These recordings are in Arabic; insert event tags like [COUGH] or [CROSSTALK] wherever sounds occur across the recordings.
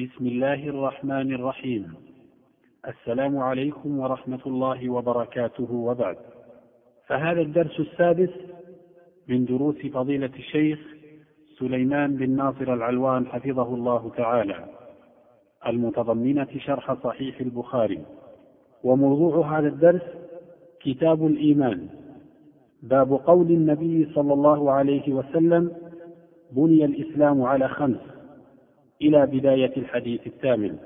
بسم الله الرحمن الرحيم. السلام عليكم ورحمة الله وبركاته وبعد. فهذا الدرس السادس من دروس فضيلة الشيخ سليمان بن ناصر العلوان حفظه الله تعالى. المتضمنة شرح صحيح البخاري. وموضوع هذا الدرس كتاب الإيمان. باب قول النبي صلى الله عليه وسلم بني الإسلام على خمس إلى بداية الحديث الثامن.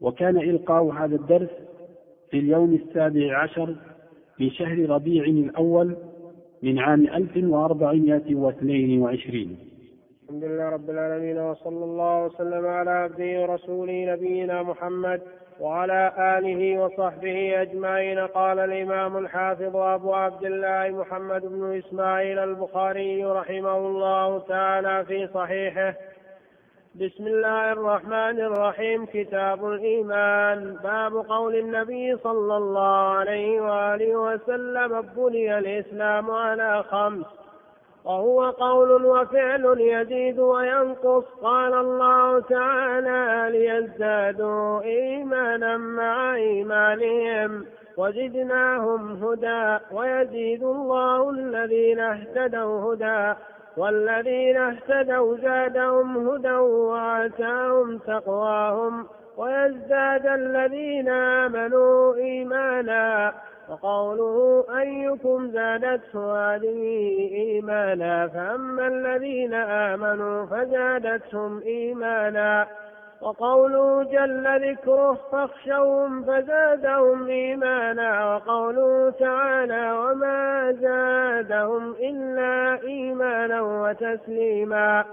وكان إلقاء هذا الدرس في اليوم السابع عشر من شهر ربيع الأول من عام 1422 الحمد لله رب العالمين وصلى الله وسلم على عبده ورسوله نبينا محمد وعلى آله وصحبه أجمعين. قال الإمام الحافظ أبو عبد الله محمد بن إسماعيل البخاري رحمه الله تعالى في صحيحه بسم الله الرحمن الرحيم. كتاب الإيمان. باب قول النبي صلى الله عليه وآله وسلم بني الإسلام على خمس. وهو قول وفعل يزيد وينقص. قال الله تعالى ليزدادوا إيمانا مع إيمانهم وزدناهم هدى. ويزيد الله الذين اهتدوا هدى. والذين اهتدوا زادهم هدى وآتاهم تقواهم ويزداد الذين آمنوا إيمانا وقوله أيكم زادته هذه إيمانا فأما الذين آمنوا فزادتهم إيمانا وقوله جل ذكره فاخشوهم فزادهم إيمانا وقوله تعالى وما زادهم إلا إيمانا وتسليما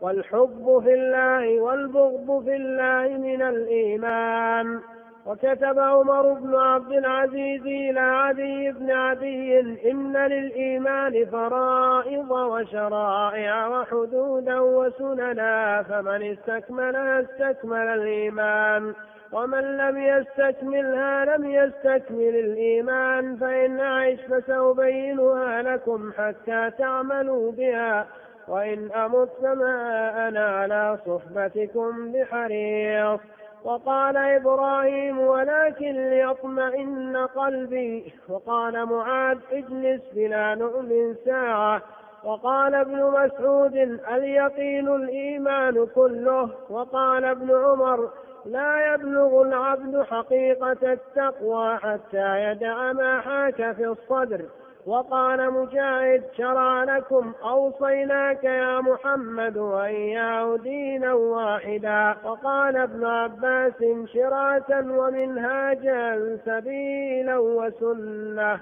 والحب في الله والبغض في الله من الإيمان وكتب عمر بن عبد العزيز إلى عدي بن عدي إن للإيمان فرائض وشرائع وحدودا وسننا فمن استكملها استكمل الإيمان ومن لم يستكملها لم يستكمل الإيمان فإن أعش فسأبينها لكم حتى تعملوا بها وإن أمت فما أنا على صحبتكم بحريص. وقال إبراهيم ولكن ليطمئن قلبي. وقال معاذ اجلس بلا نؤم ساعة. وقال ابن مسعود اليقين الإيمان كله. وقال ابن عمر لا يبلغ العبد حقيقة التقوى حتى يدع ما حاك في الصدر. وقال مجاهد شرع لكم أوصيناك يا محمد وإياه دينا واحدا. وقال ابن عباس شراة ومنهاجا سبيلا وسنة.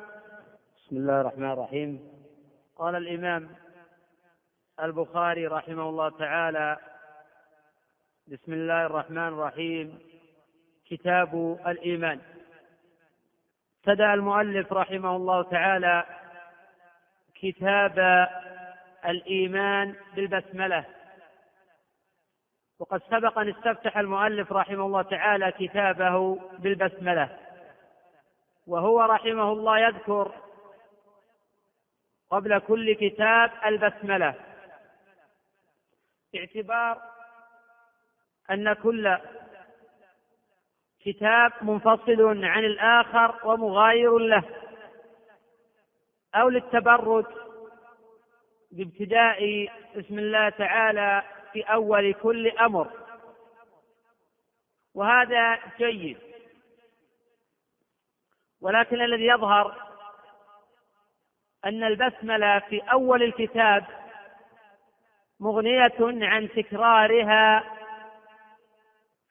بسم الله الرحمن الرحيم. قال الإمام البخاري رحمه الله تعالى بسم الله الرحمن الرحيم. كتاب الإيمان. ابتدأ المؤلف رحمه الله تعالى كتاب الإيمان بالبسملة. وقد سبق أن استفتح المؤلف رحمه الله تعالى كتابه بالبسملة. وهو رحمه الله يذكر قبل كل كتاب البسملة. باعتبار أن كل كتاب منفصل عن الآخر ومغاير له. أو للتبرد بابتداء بسم الله تعالى في أول كل أمر. وهذا جيد. ولكن الذي يظهر أن البسملة في أول الكتاب مغنية عن تكرارها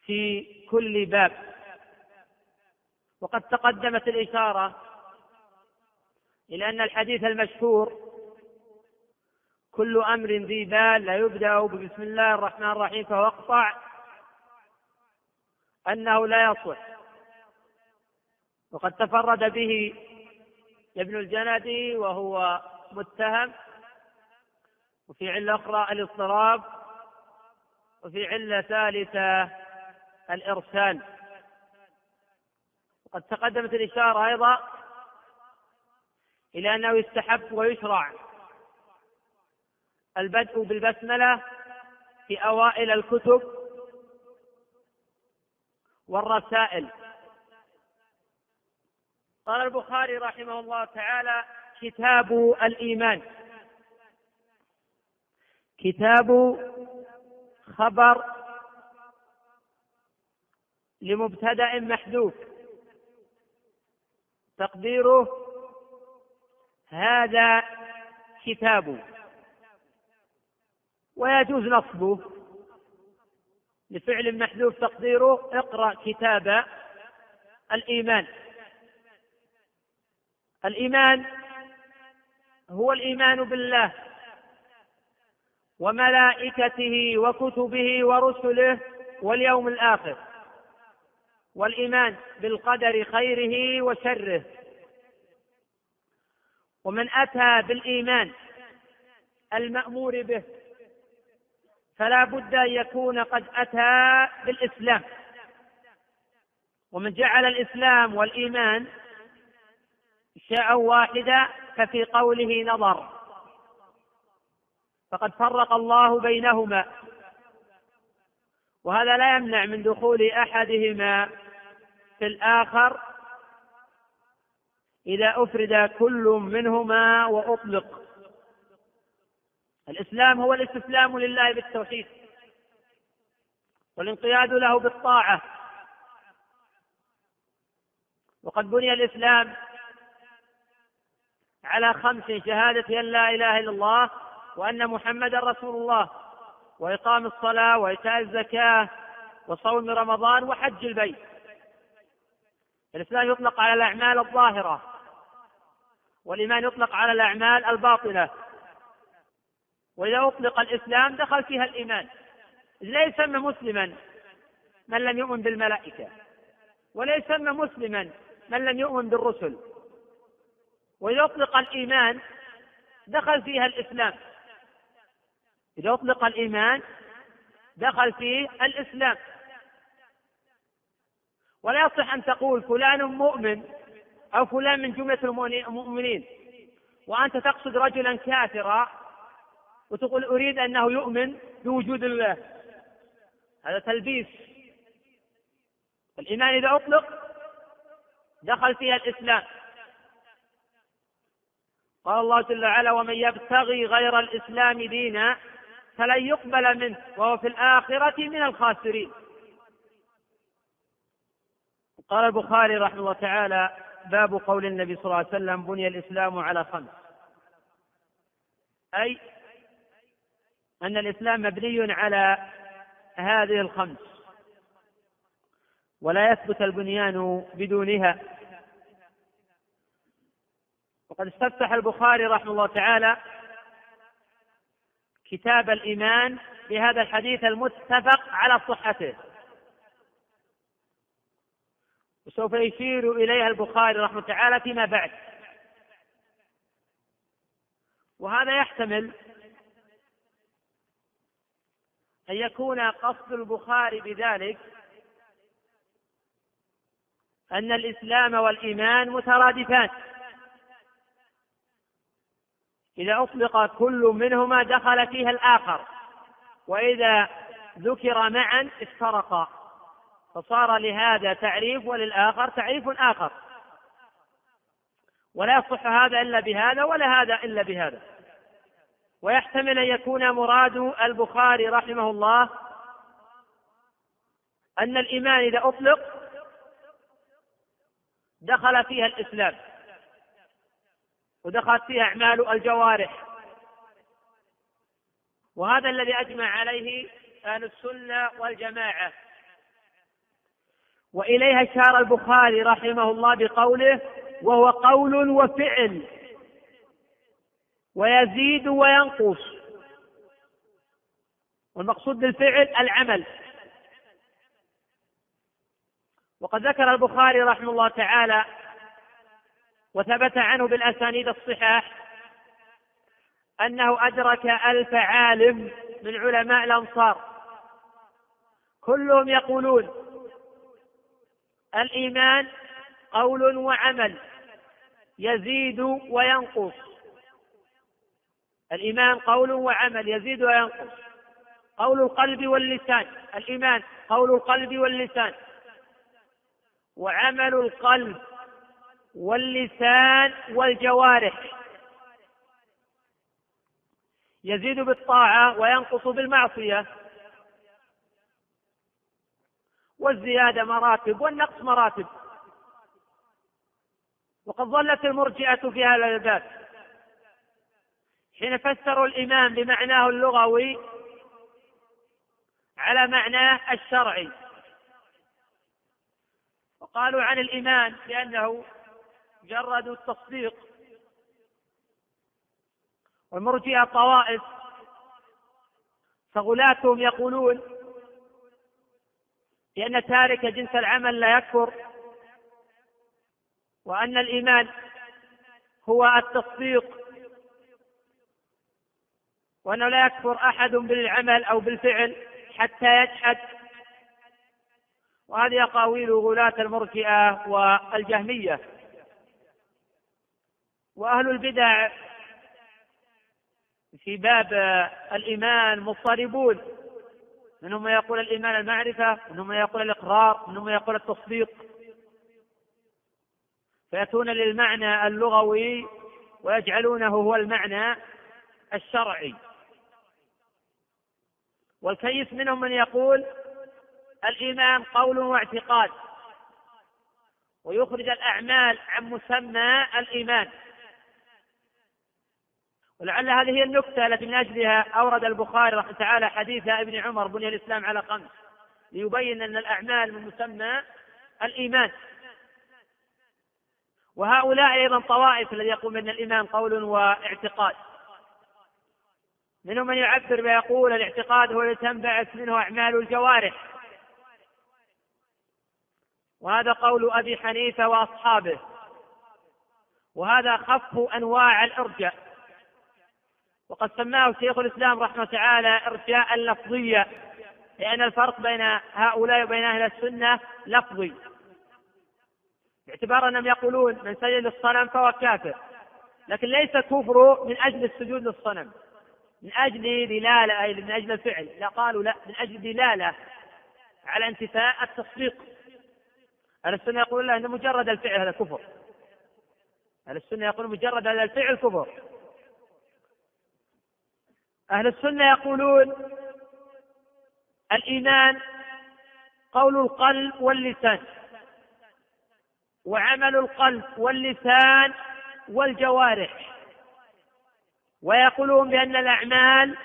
في كل باب. وقد تقدمت الإشارة إلى أن الحديث المشهور كل أمر ذي بال لا يبدأ بسم الله الرحمن الرحيم فهو أقطع أنه لا يصح وقد تفرد به ابن الجندي وهو متهم وفي علة أخرى الاضطراب وفي علة ثالثة الإرسال. قد تقدمت الإشارة أيضا إلى أنه يستحب ويشرع البدء بالبسملة في أوائل الكتب والرسائل. قال البخاري رحمه الله تعالى كتاب الإيمان. كتاب خبر لمبتدأ محذوف. تقديره هذا كتاب. ويجوز نصبه. لفعل محذوف تقديره اقرأ كتاب الإيمان. الإيمان هو الإيمان بالله وملائكته وكتبه ورسله واليوم الآخر. والإيمان بالقدر خيره وشره. ومن أتى بالإيمان المأمور به فلا بد أن يكون قد أتى بالإسلام. ومن جعل الإسلام والإيمان شيئا واحدا ففي قوله نظر. فقد فرق الله بينهما. وهذا لا يمنع من دخول أحدهما في الآخر إذا أفرد كل منهما وأطلق. الإسلام هو الاستسلام لله بالتوحيد والانقياد له بالطاعة. وقد بني الإسلام على خمس شهادة أن لا إله إلا الله وأن محمدا رسول الله وإقام الصلاة وإيتاء الزكاة وصوم رمضان وحج البيت. الإسلام يطلق على الأعمال الظاهرة. والإيمان يطلق على الأعمال الباطنة وإذا أطلق الإسلام دخل فيها الإيمان. لا يسمى مسلما من لم يؤمن بالملائكة. ولا يسمى مسلما من لم يؤمن بالرسل. وإذا أطلق الإيمان دخل فيها الإسلام. إذا أطلق الإيمان دخل فيه الإسلام. ولا يصح أن تقول فلان مؤمن أو فلان من جملة المؤمنين وأنت تقصد رجلا كافرا وتقول أريد أنه يؤمن بوجود الله. هذا تلبيس. الإيمان إذا أطلق دخل فيها الإسلام. قال الله جل وعلا ومن يبتغي غير الإسلام دينا فلن يقبل منه وهو في الآخرة من الخاسرين. قال البخاري رحمه الله تعالى باب قول النبي صلى الله عليه وسلم بني الإسلام على خمس. أي أن الإسلام مبني على هذه الخمس. ولا يثبت البنيان بدونها. وقد استفتح البخاري رحمه الله تعالى كتاب الإيمان بهذا الحديث المتفق على صحته. وسوف يشير إليها البخاري رحمه تعالى فيما بعد. وهذا يحتمل أن يكون قصد البخاري بذلك أن الإسلام والإيمان مترادفان. إذا أطلق كل منهما دخل فيها الآخر وإذا ذكر معا افترقا. فصار لهذا تعريف وللآخر تعريف آخر. ولا يصح هذا إلا بهذا ولا هذا إلا بهذا. ويحتمل أن يكون مراد البخاري رحمه الله أن الإيمان إذا أطلق دخل فيها الإسلام. ودخلت فيها أعمال الجوارح. وهذا الذي أجمع عليه أهل السنة والجماعة. وإليها أشار البخاري رحمه الله بقوله وهو قول وفعل ويزيد وينقص. والمقصود بالفعل العمل. وقد ذكر البخاري رحمه الله تعالى وثبت عنه بالأسانيد الصحاح أنه أدرك ألف عالم من علماء الأنصار. كلهم يقولون الإيمان قول وعمل يزيد وينقص. الإيمان قول وعمل يزيد وينقص. قول القلب واللسان الإيمان قول القلب واللسان. وعمل القلب واللسان والجوارح. يزيد بالطاعة وينقص بالمعصية. والزيادة مراتب والنقص مراتب. وقد ظلت المرجئة في هذا الباب. حين فسروا الإيمان بمعناه اللغوي على معناه الشرعي. وقالوا عن الإيمان بأنه مجرد التصديق. والمرجئة طوائف فغلاتهم يقولون بأن تارك جنس العمل لا يكفر وأن الإيمان هو التصديق. وأنه لا يكفر أحد بالعمل أو بالفعل حتى يجحد. وهذه أقاويل غلاة المرجئة والجهمية. وأهل البدع في باب الإيمان مضطربون. منهم من يقول الإيمان المعرفة منهم من يقول الإقرار منهم من يقول التصديق. فيأتون للمعنى اللغوي ويجعلونه هو المعنى الشرعي. والكيس منهم من يقول الإيمان قول واعتقاد. ويخرج الأعمال عن مسمى الإيمان. ولعل هذه هي النكتة التي من أجلها أورد البخاري رحمه تعالى حديث ابن عمر بني الإسلام على خمس ليبين أن الأعمال من مسمى الإيمان. وهؤلاء أيضا طوائف الذي يقول بأن الإيمان قول واعتقاد. منهم من يعبر ويقول الاعتقاد هو الذي تنبعث منه أعمال الجوارح. وهذا قول أبي حنيفة وأصحابه. وهذا خف أنواع الإرجاء. وقد سماه شيخ الإسلام رحمه تعالى إرجاء لفظيا لأن الفرق بين هؤلاء وبين أهل السنة لفظي. باعتبار أنهم يقولون من سجد للصنم فهو كافر. لكن ليس كفر من أجل السجود للصنم. من أجل دلالة أي من أجل الفعل. لا قالوا لا من أجل دلالة على انتفاء التصديق. أهل السنة يقول لا أن مجرد الفعل هذا كفر. أهل السنة يقول مجرد هذا الفعل كفر. أهل السنة يقولون الإيمان قول القلب واللسان وعمل القلب واللسان والجوارح ويقولون بأن الأعمال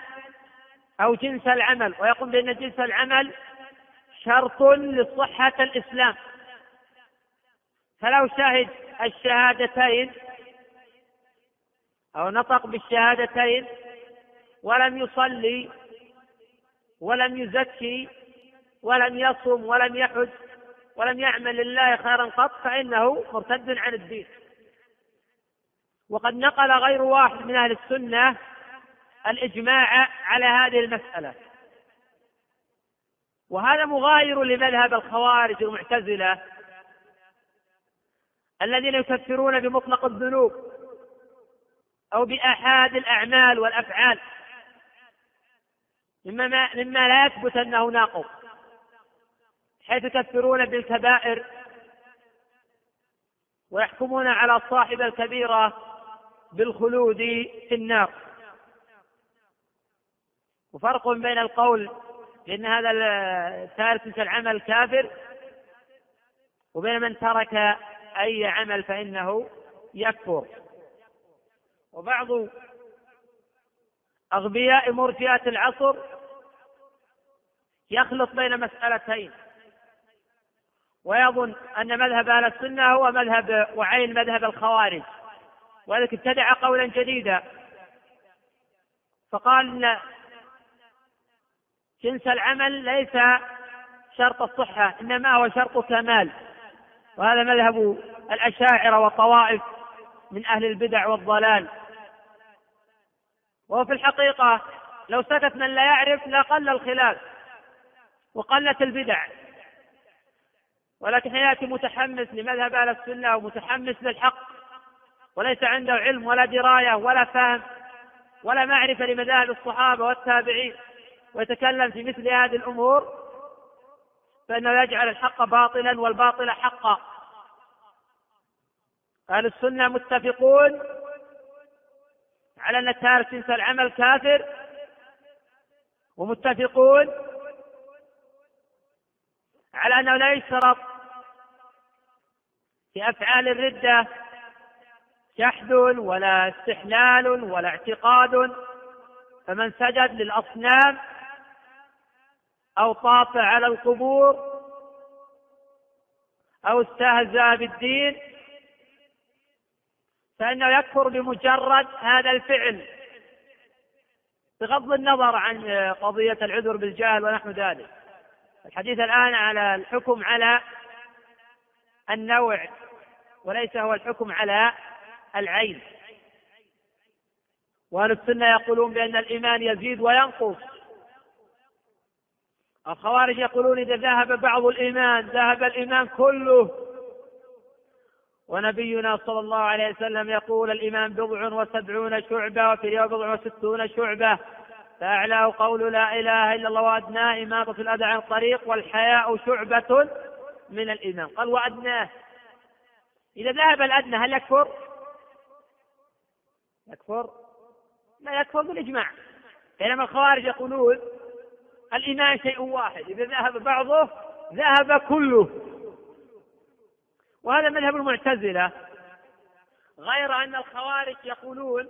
أو جنس العمل ويقول بأن جنس العمل شرط لصحة الإسلام. فلو شهد الشهادتين أو نطق بالشهادتين ولم يصلي ولم يزكي ولم يصم ولم يحج ولم يعمل لله خيرا قط فإنه مرتد عن الدين. وقد نقل غير واحد من أهل السنة الإجماع على هذه المسألة. وهذا مغاير لمذهب الخوارج المعتزلة الذين يكفرون بمطلق الذنوب أو بآحاد الأعمال والأفعال. مما, مما لا يثبت أنه ناقض. حيث يكفرون بالكبائر ويحكمون على صاحب الكبيرة بالخلود في النار. وفرق بين القول بأن هذا تارك العمل كافر وبين من ترك أي عمل فإنه يكفر. وبعض أغبياء مرجئة العصر يخلط بين مسألتين. ويظن أن مذهب أهل السنة هو مذهب وعين مذهب الخوارج ولكن ابتدع قولا جديدا. فقال إن جنس العمل ليس شرط الصحة إنما هو شرط كمال وهذا مذهب الأشاعرة والطوائف من أهل البدع والضلال. وهو في الحقيقة لو سكت من لا يعرف لقل الخلاف وقلت البدع. ولكن يأتي متحمس لمذهب أهل السنة ومتحمس للحق. وليس عنده علم ولا دراية ولا فهم ولا معرفة لمذاهب الصحابة والتابعين. ويتكلم في مثل هذه الأمور فإنه يجعل الحق باطلا والباطل حقا. أهل السنة متفقون على أن التارك جنس العمل كافر ومتفقون على أنه لا يشترط في أفعال الردة جحد ولا استحلال ولا اعتقاد فمن سجد للأصنام أو طاف على القبور أو استهزأ بالدين فإنه يكفر بمجرد هذا الفعل بغض النظر عن قضية العذر بالجهل ونحو ذلك. الحديث الآن على الحكم على النوع وليس هو الحكم على العين. وأهل السنة يقولون بأن الإيمان يزيد وينقص. الخوارج يقولون إذا ذهب بعض الإيمان ذهب الإيمان كله. ونبينا صلى الله عليه وسلم يقول الإيمان بضع وسبعون شعبة وفي اليوم بضع وستون شعبة. فأعلاه قول لا إله إلا الله وأدناه إماطة الأذى عن الطريق والحياء شعبة من الإيمان. قال وأدناه إذا ذهب الأدنى هل يكفر؟ يكفر؟ لا يكفر بالإجماع. بينما الخوارج يقولون الإيمان شيء واحد. إذا ذهب بعضه ذهب كله. وهذا مذهب المعتزلة. غير أن الخوارج يقولون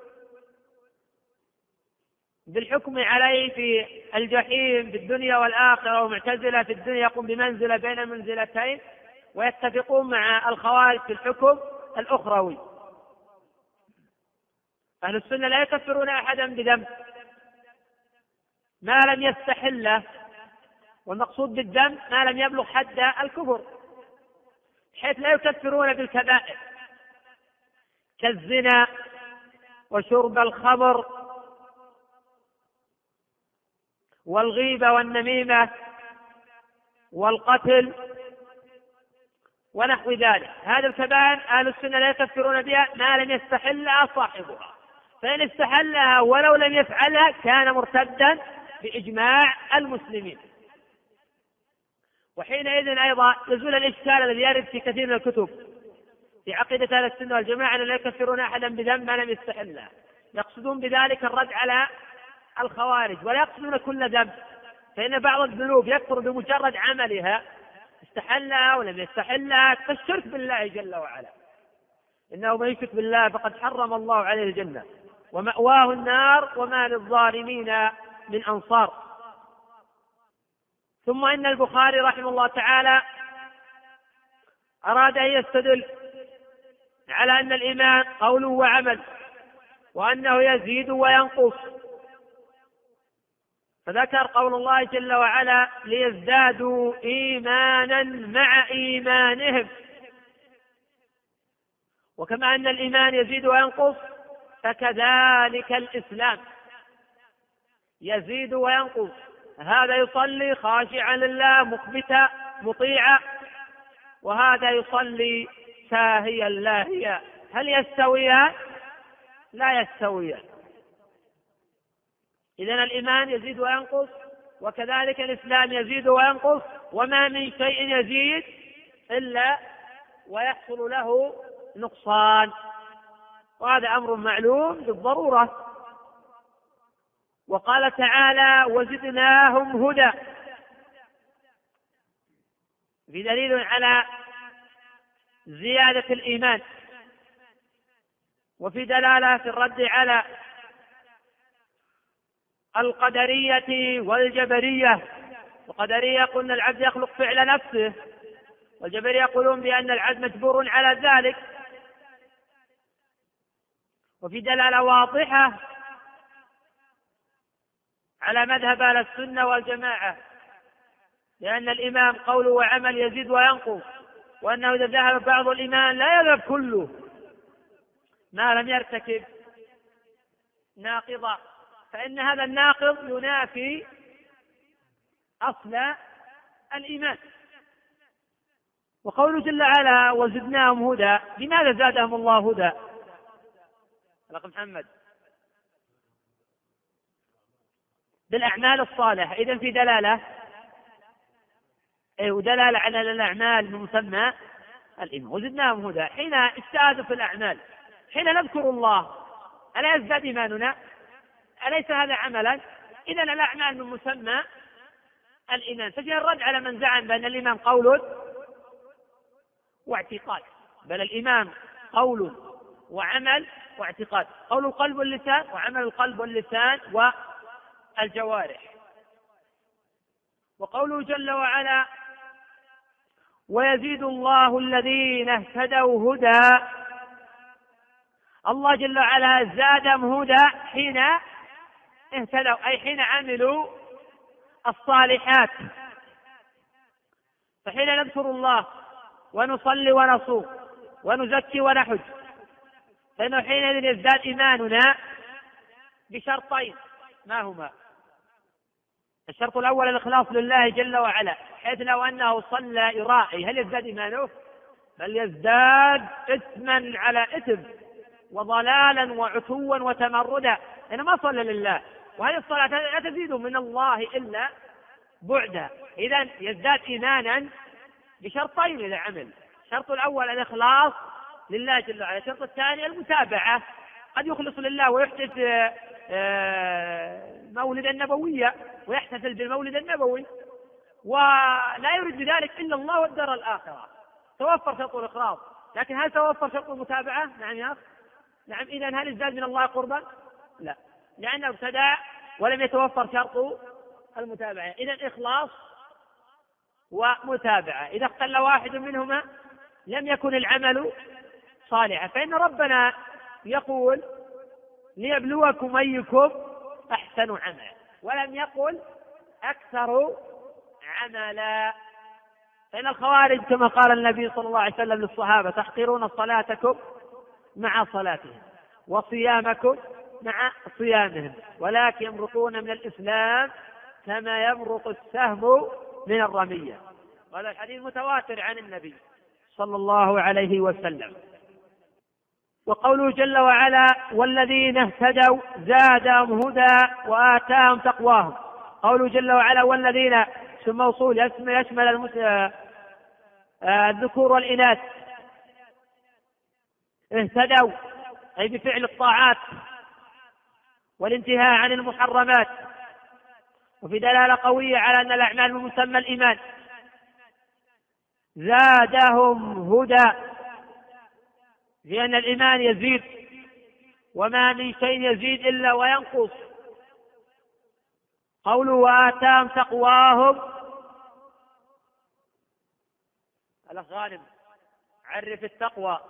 بالحكم عليه في الجحيم في الدنيا والآخرة ومعتزلة في الدنيا يقوم بمنزلة بين المنزلتين ويتفقون مع الخوارج في الحكم الأخروي. أهل السنة لا يكفرون أحدا بذنب. ما لم يستحله والمقصود بالذنب ما لم يبلغ حد الكفر. حيث لا يكفرون بالكبائر كالزنا وشرب الخمر والغيبة والنميمة والقتل ونحو ذلك. هذه الكبائر أهل السنة لا يكفرون بها ما لم يستحلها صاحبها. فإن استحلها ولو لم يفعلها كان مرتدا بإجماع المسلمين. وحينئذ أيضا يزول الإشكال الذي يرد في كثير من الكتب. في عقيدة أهل السنة والجماعة أن لا يكفرون أحدا بذنب ما لم يستحلها يقصدون بذلك الرد على الخوارج ولا يقصدون كل ذنب. فإن بعض الذنوب يكفر بمجرد عملها استحلها ولم يستحلها كالشرك بالله جل وعلا. إنه من يشرك بالله فقد حرم الله عليه الجنة. ومأواه النار وما للظالمين من أنصار. ثم إن البخاري رحمه الله تعالى أراد أن يستدل على أن الإيمان قول وعمل وأنه يزيد وينقص. فذكر قول الله جل وعلا ليزدادوا إيمانا مع إيمانهم. وكما أن الإيمان يزيد وينقص فكذلك الإسلام يزيد وينقص. هذا يصلي خاشعا لله مخبتا مطيعا. وهذا يصلي ساهيا لاهيا. هل يستويان؟ لا يستويان. إذا الإيمان يزيد وينقص وكذلك الإسلام يزيد وينقص وما من شيء يزيد إلا ويحصل له نقصان. وهذا أمر معلوم بالضرورة. وقال تعالى وزدناهم هدى. في دليل على زيادة الإيمان. وفي دلالة في الرد على القدرية والجبرية. القدرية قلنا العبد يخلق فعل نفسه. والجبرية يقولون بأن العبد مجبور على ذلك. وفي دلالة واضحة على مذهب أهل السنة والجماعة لأن الإمام قوله وعمل يزيد وينقص وأنه إذا ذهب بعض الإيمان لا يذهب كله. ما لم يرتكب ناقضا فإن هذا الناقض ينافي أصل الإيمان. وقوله جل وعلا وزدناهم هدى لماذا زادهم الله هدى؟ الأخ محمد بالأعمال الصالحة. إذا في دلالة. أي ودلالة على الأعمال من مسمى الإيمان وزدناهم هدى. حين اجتهدوا في الأعمال. حين نذكر الله. ألا يزداد إيماننا؟ أليس هذا عملا؟ إذا الأعمال من مسمى الإيمان. فجاء الرد على من زعم بأن الإيمان قول واعتقاد. بل الإيمان قول وعمل واعتقاد. قول القلب واللسان وعمل القلب واللسان والجوارح وقوله جل وعلا ويزيد الله الذين اهتدوا هدى. الله جل وعلا زادهم هدى حين اهتدوا أي حين عملوا الصالحات. فحين نذكر الله ونصلي ونصوم ونزكي ونحج فإنه حينئذ يزداد إيماننا بشرطين ما هما؟ الشرط الأول الإخلاص لله جل وعلا حيث لو أنه صلى يرائي هل يزداد إيمانه؟ بل يزداد إثما على إثم وضلالا وعتوا وتمردا. لأنه ما صلى لله وهذه الصلاة لا تزيد من الله إلا بعدا إذا يزداد إيمانا بشرطين إذا عمل. الشرط الأول الإخلاص لله جل وعلا. الشرط الثاني المتابعة. قد يخلص لله ويحدث مولدا نبويا ويحتفل بالمولد النبوي ولا يريد بذلك إلا الله والدار الآخرة. توفر شرط الإخلاص. لكن هل توفر شرط المتابعة؟ نعم يا أخ نعم إذا هل ازداد من الله قربا؟ لا. لأنه ابتدع ولم يتوفر شرط المتابعة. إذا إخلاص ومتابعة. إذا اختل واحد منهما لم يكن العمل صالحا. فإن ربنا يقول ليبلوكم أيكم أحسن عملا. ولم يقل أكثر عملا. فإن الخوارج كما قال النبي صلى الله عليه وسلم للصحابة تحقرون صلاتكم مع صلاتهم وصيامكم مع صيامهم ولكن يمرقون من الإسلام كما يمرق السهم من الرمية. وهذا الحديث متواتر عن النبي صلى الله عليه وسلم. وقوله جل وعلا والذين اهتدوا زادهم هدى وآتاهم تقواهم. قوله جل وعلا والذين اسم موصول يشمل آه، الذكور والإناث. اهتدوا أي بفعل الطاعات والانتهاء عن المحرمات. وفي دلالة قوية على أن الأعمال من مسمى الإيمان. زادهم هدى. لأن الإيمان يزيد وما من شيء يزيد إلا وينقص. قوله وآتاهم تقواهم. الأخ غانم عرف التقوى.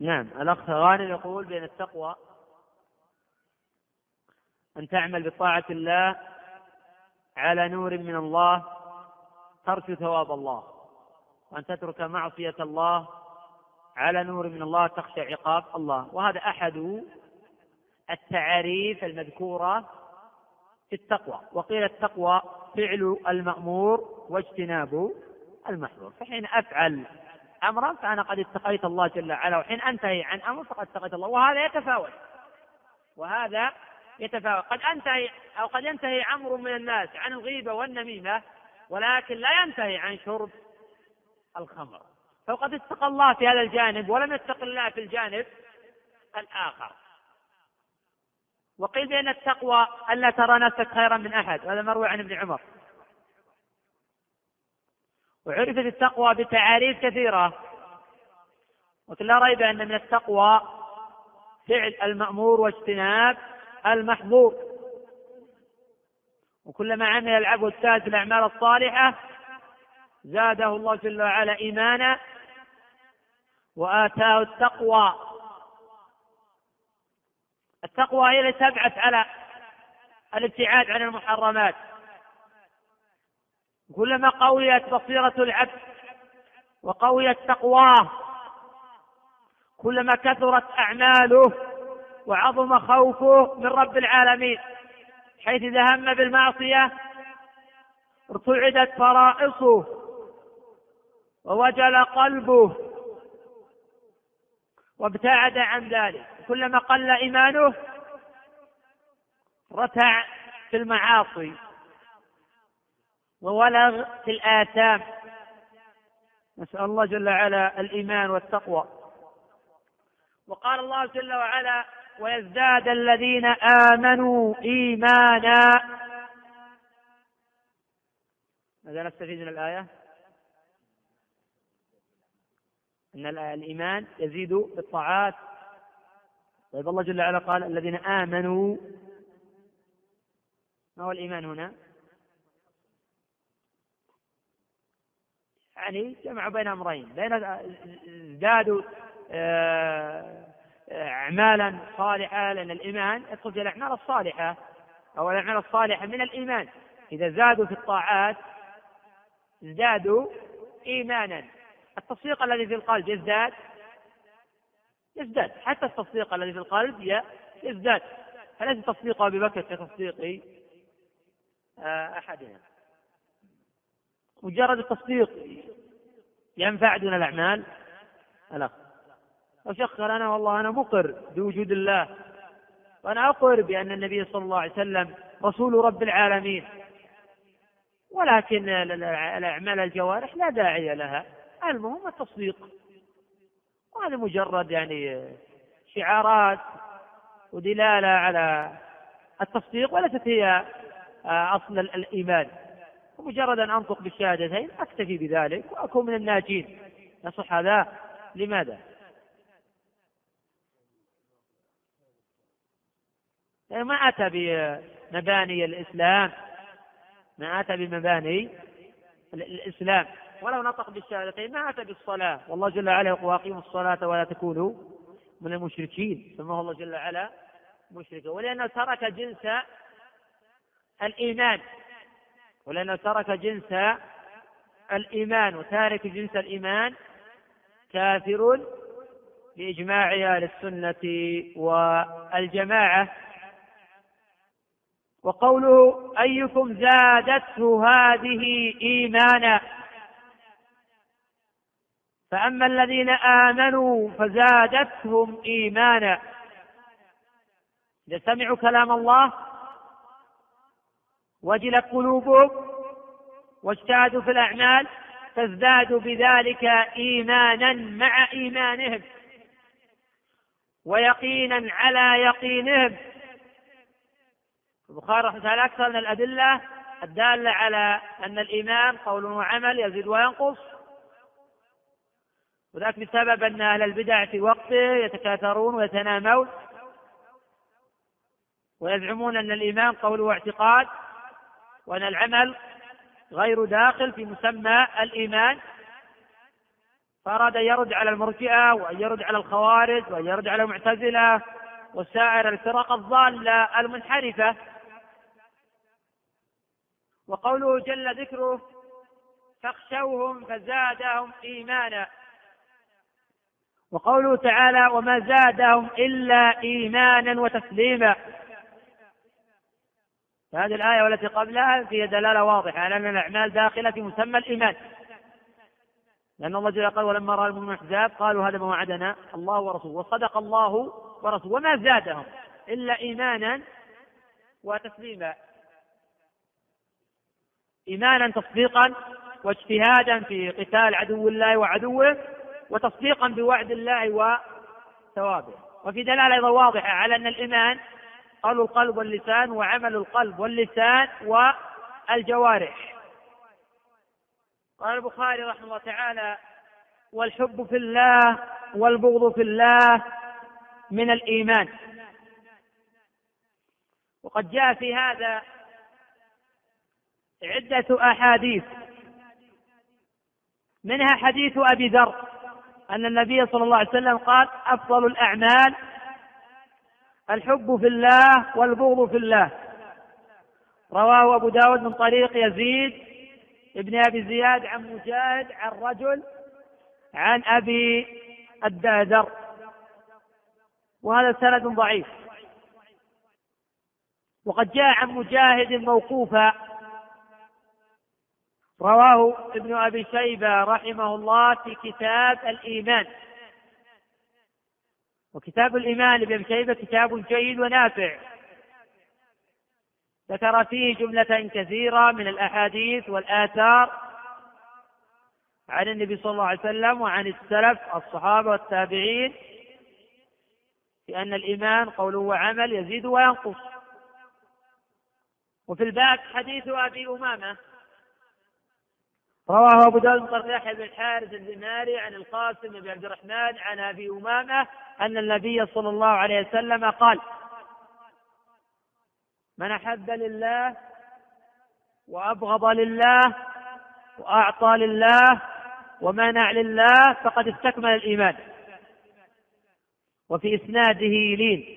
نعم الأخ غانم يقول بأن التقوى أن تعمل بطاعة الله على نور من الله. ترجو ثواب الله وأن تترك معصية الله على نور من الله تخشى عقاب الله. وهذا أحد التعاريف المذكورة في التقوى. وقيل التقوى فعل المأمور واجتناب المحظور. فحين أفعل أمرا فأنا قد اتقيت الله جل وعلا وحين أنتهي عن أمر فقد اتقيت الله. وهذا يتفاوت. وهذا يتفاوت. قد أنتهي أو قد ينتهي أمر من الناس عن الغيبة والنميمة ولكن لا ينتهي عن شرب الخمر. فقد اتقى الله في هذا الجانب ولم يتق الله في الجانب الآخر. وقيل بأن التقوى ألا ترى نفسك خيرا من أحد. هذا مروي عن ابن عمر. وعرفت التقوى بتعاريف كثيرة. وكل لا ريب أن من التقوى فعل المأمور واجتناب المحظور وكلما عمل العبد الثالث الأعمال الصالحة زاده الله جل وعلا إيمانا وآتاه التقوى. التقوى هي التي تبعث على الابتعاد عن المحرمات. كلما قويت بصيرة العبد وقويت تقواه كلما كثرت أعماله وعظم خوفه من رب العالمين. حيث إذا هم بالمعصية ارتعدت فرائصه ووجل قلبه وابتعد عن ذلك. كلما قل إيمانه رتع في المعاصي وولغ في الآثام. نسأل الله جل وعلا الإيمان والتقوى. وقال الله جل وعلا ويزداد الذين آمنوا إيمانا ماذا نستفيد من الآية؟ أن الإيمان يزيد بالطاعات طيب الله جل وعلا قال الذين آمنوا ما هو الإيمان هنا؟ يعني جمع بين أمرين بين ازدادوا آه، أعمالا صالحة لأن الإيمان. يدخل في الأعمال الصالحة أو الأعمال الصالحة من الإيمان. إذا زادوا في الطاعات ازدادوا إيمانا. التصديق الذي في القلب يزداد يزداد. حتى التصديق الذي في القلب يزداد. فليس تصديق أبي بكر كتصديق آه، أحدنا. مجرد التصديق ينفع دون الأعمال؟ لا. وشخر أنا والله أنا مقر بوجود الله. وأنا أقر بأن النبي صلى الله عليه وسلم رسول رب العالمين. ولكن الأعمال الجوارح لا داعي لها. المهم التصديق. وهذا مجرد يعني شعارات ودلالة على التصديق وليست هي أصل الإيمان. ومجرد أن أنطق بالشهادتين أكتفي بذلك وأكون من الناجين. يصح هذا؟ لماذا؟ يعني ما أتى بمباني الإسلام. ما أتى بمباني الإسلام. ولو نطق بالشهادتين ما أتى بالصلاة. والله جل وعلا يقول وأقيموا الصلاة ولا تكونوا من المشركين. سماه الله جل وعلا مشركا. ولأنه ترك جنس الإيمان. ولأنه ترك جنس الإيمان. وتارك جنس الإيمان كافر بإجماع أهل السنة والجماعة. وقوله أيكم زادته هذه إيمانا. فأما الذين آمنوا فزادتهم إيمانا. إذا سمعوا كلام الله؟ وجلت قلوبهم؟ واجتهدوا في الأعمال؟ تزداد بذلك إيمانا مع إيمانهم. ويقينا على يقينهم. البخاري رحمه الله أكثر من الأدلة الدالة على أن الإيمان قول وعمل يزيد وينقص. وذلك بسبب أن أهل البدع في وقته يتكاثرون ويتنامون ويزعمون أن الإيمان قول واعتقاد وأن العمل غير داخل في مسمى الإيمان. فأراد أن يرد على المرجئة وأن يرد على الخوارج وأن يرد على المعتزلة وسائر الفرق الضالة المنحرفة. وقوله جل ذكره فاخشوهم فزادهم إيمانا. وقوله تعالى وما زادهم إلا إيمانا وتسليما. هذه الآية والتي قبلها فيها دلالة واضحة على أن الأعمال داخلة في مسمى الإيمان. لأن الله جل قال ولما رأى المؤمنون الأحزاب قالوا هذا ما وعدنا الله ورسوله وصدق الله ورسوله. وما زادهم إلا إيمانا وتسليما. إيمانا تصديقا واجتهادا في قتال عدو الله وعدوه وتصديقا بوعد الله وثوابه. وفي دلالة أيضا واضحة على أن الإيمان قول القلب واللسان وعمل القلب واللسان والجوارح. قال البخاري رحمه الله تعالى والحب في الله والبغض في الله من الإيمان. وقد جاء في هذا عدة أحاديث. منها حديث أبي ذر أن النبي صلى الله عليه وسلم قال أفضل الأعمال الحب في الله والبغض في الله. رواه أبو داود من طريق يزيد ابن أبي زياد عن مجاهد عن رجل عن أبي الدادر وهذا سند ضعيف. وقد جاء عن مجاهد موقوفا رواه ابن أبي شيبة رحمه الله في كتاب الإيمان. وكتاب الإيمان لابن شيبة كتاب جيد ونافع. ذكر فيه جملة كثيرة من الأحاديث والآثار عن النبي صلى الله عليه وسلم وعن السلف الصحابة والتابعين في أن الإيمان قول وعمل يزيد وينقص. وفي الباب حديث أبي أمامة رواه أبو داود بن يحيى بن الحارث الزماري عن القاسم بن عبد الرحمن عن أبي أمامة أن النبي صلى الله عليه وسلم قال من أحب لله وأبغض لله وأعطى لله ومنع لله فقد استكمل الإيمان وفي إسناده لين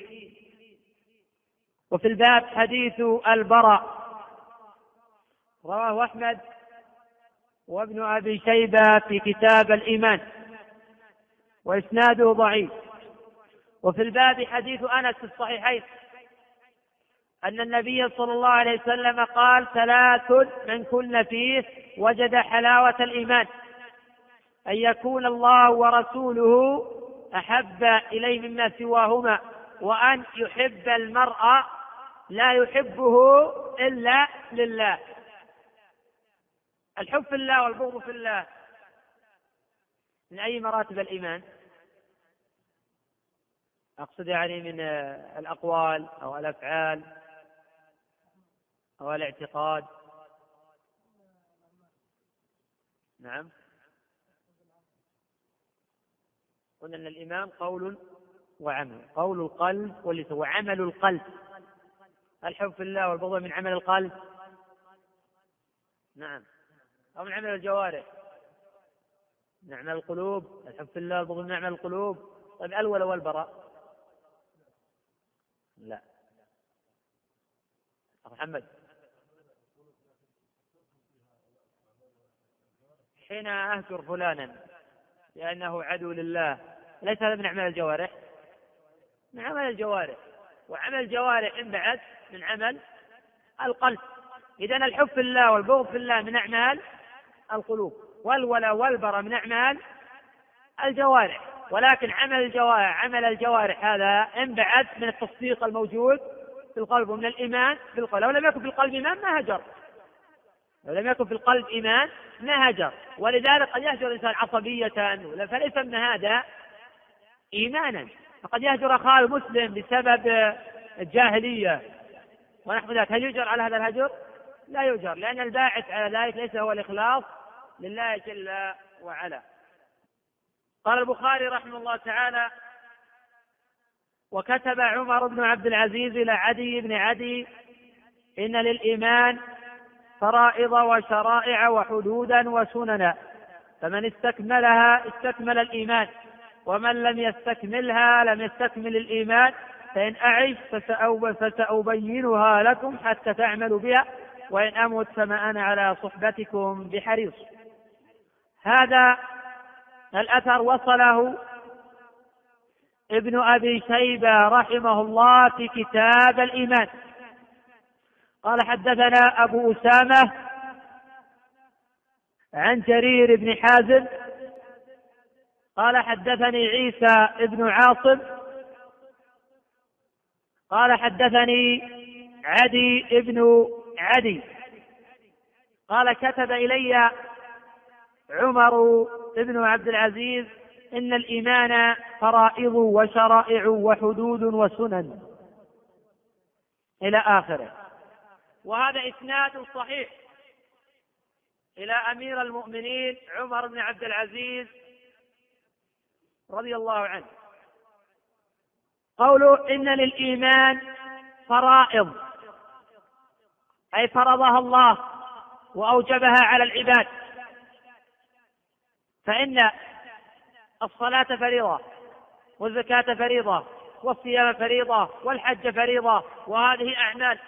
وفي الباب حديث البراء. رواه أحمد وابن أبي شيبة في كتاب الإيمان وإسناده ضعيف. وفي الباب حديث أنس في الصحيحين أن النبي صلى الله عليه وسلم قال ثلاث من كن فيه وجد حلاوة الإيمان أن يكون الله ورسوله أحب إليه مما سواهما وأن يحب المرء لا يحبه إلا لله. الحب في الله والبغض في الله. من أي مراتب الإيمان؟ أقصد يعني من الأقوال أو الأفعال أو الاعتقاد. نعم. قلنا أن الإيمان قول وعمل قول القلب واللسان وعمل القلب. الحب في الله والبغض من عمل القلب. نعم. أو من عمل الجوارح. من عمل القلوب الحب في الله والبغض من القلوب. طيب الول والبراء لا. محمد. حين أهجر فلانا لأنه عدو لله ليس هذا من أعمال الجوارح؟ من عمل الجوارح. وعمل الجوارح بعد من عمل القلب. إذا الحب في الله والبغض في الله من أعمال القلوب والولا والبرى من أعمال الجوارح. ولكن عمل الجوارح عمل الجوارح هذا انبعث من التصديق الموجود في القلب ومن الإيمان في القلب لو لم يكن في القلب إيمان ما هجر. لو لم يكن في القلب إيمان ما هجر. ولذلك قد يهجر الإنسان عصبية فليس من هذا إيمانا. فقد يهجر أخاه المسلم بسبب الجاهلية. ونحو ذلك هل يجر على هذا الهجر؟ لا يجر لأن الباعث على ذلك ليس هو الإخلاص. لله جل وعلا. قال البخاري رحمه الله تعالى وكتب عمر بن عبد العزيز إلى عدي بن عدي إن للإيمان فرائض وشرائع وحدودا وسننا فمن استكملها استكمل الإيمان ومن لم يستكملها لم يستكمل الإيمان فإن أعش فسأبينها لكم حتى تعملوا بها وإن أمت فما أنا على صحبتكم بحريص. هذا الأثر وصله ابن أبي شيبة رحمه الله في كتاب الإيمان. قال حدثنا أبو أسامة عن جرير بن حازم قال حدثني عيسى بن عاصم قال حدثني عدي بن عدي قال كتب إلي عمر بن عبد العزيز إن الإيمان فرائض وشرائع وحدود وسنن. إلى آخره. وهذا إسناد صحيح. إلى أمير المؤمنين عمر بن عبد العزيز رضي الله عنه. قوله إن للإيمان فرائض. أي فرضها الله وأوجبها على العباد. فإن الصلاة فريضة والزكاة فريضة والصيام فريضة والحج فريضة وهذه أعمال.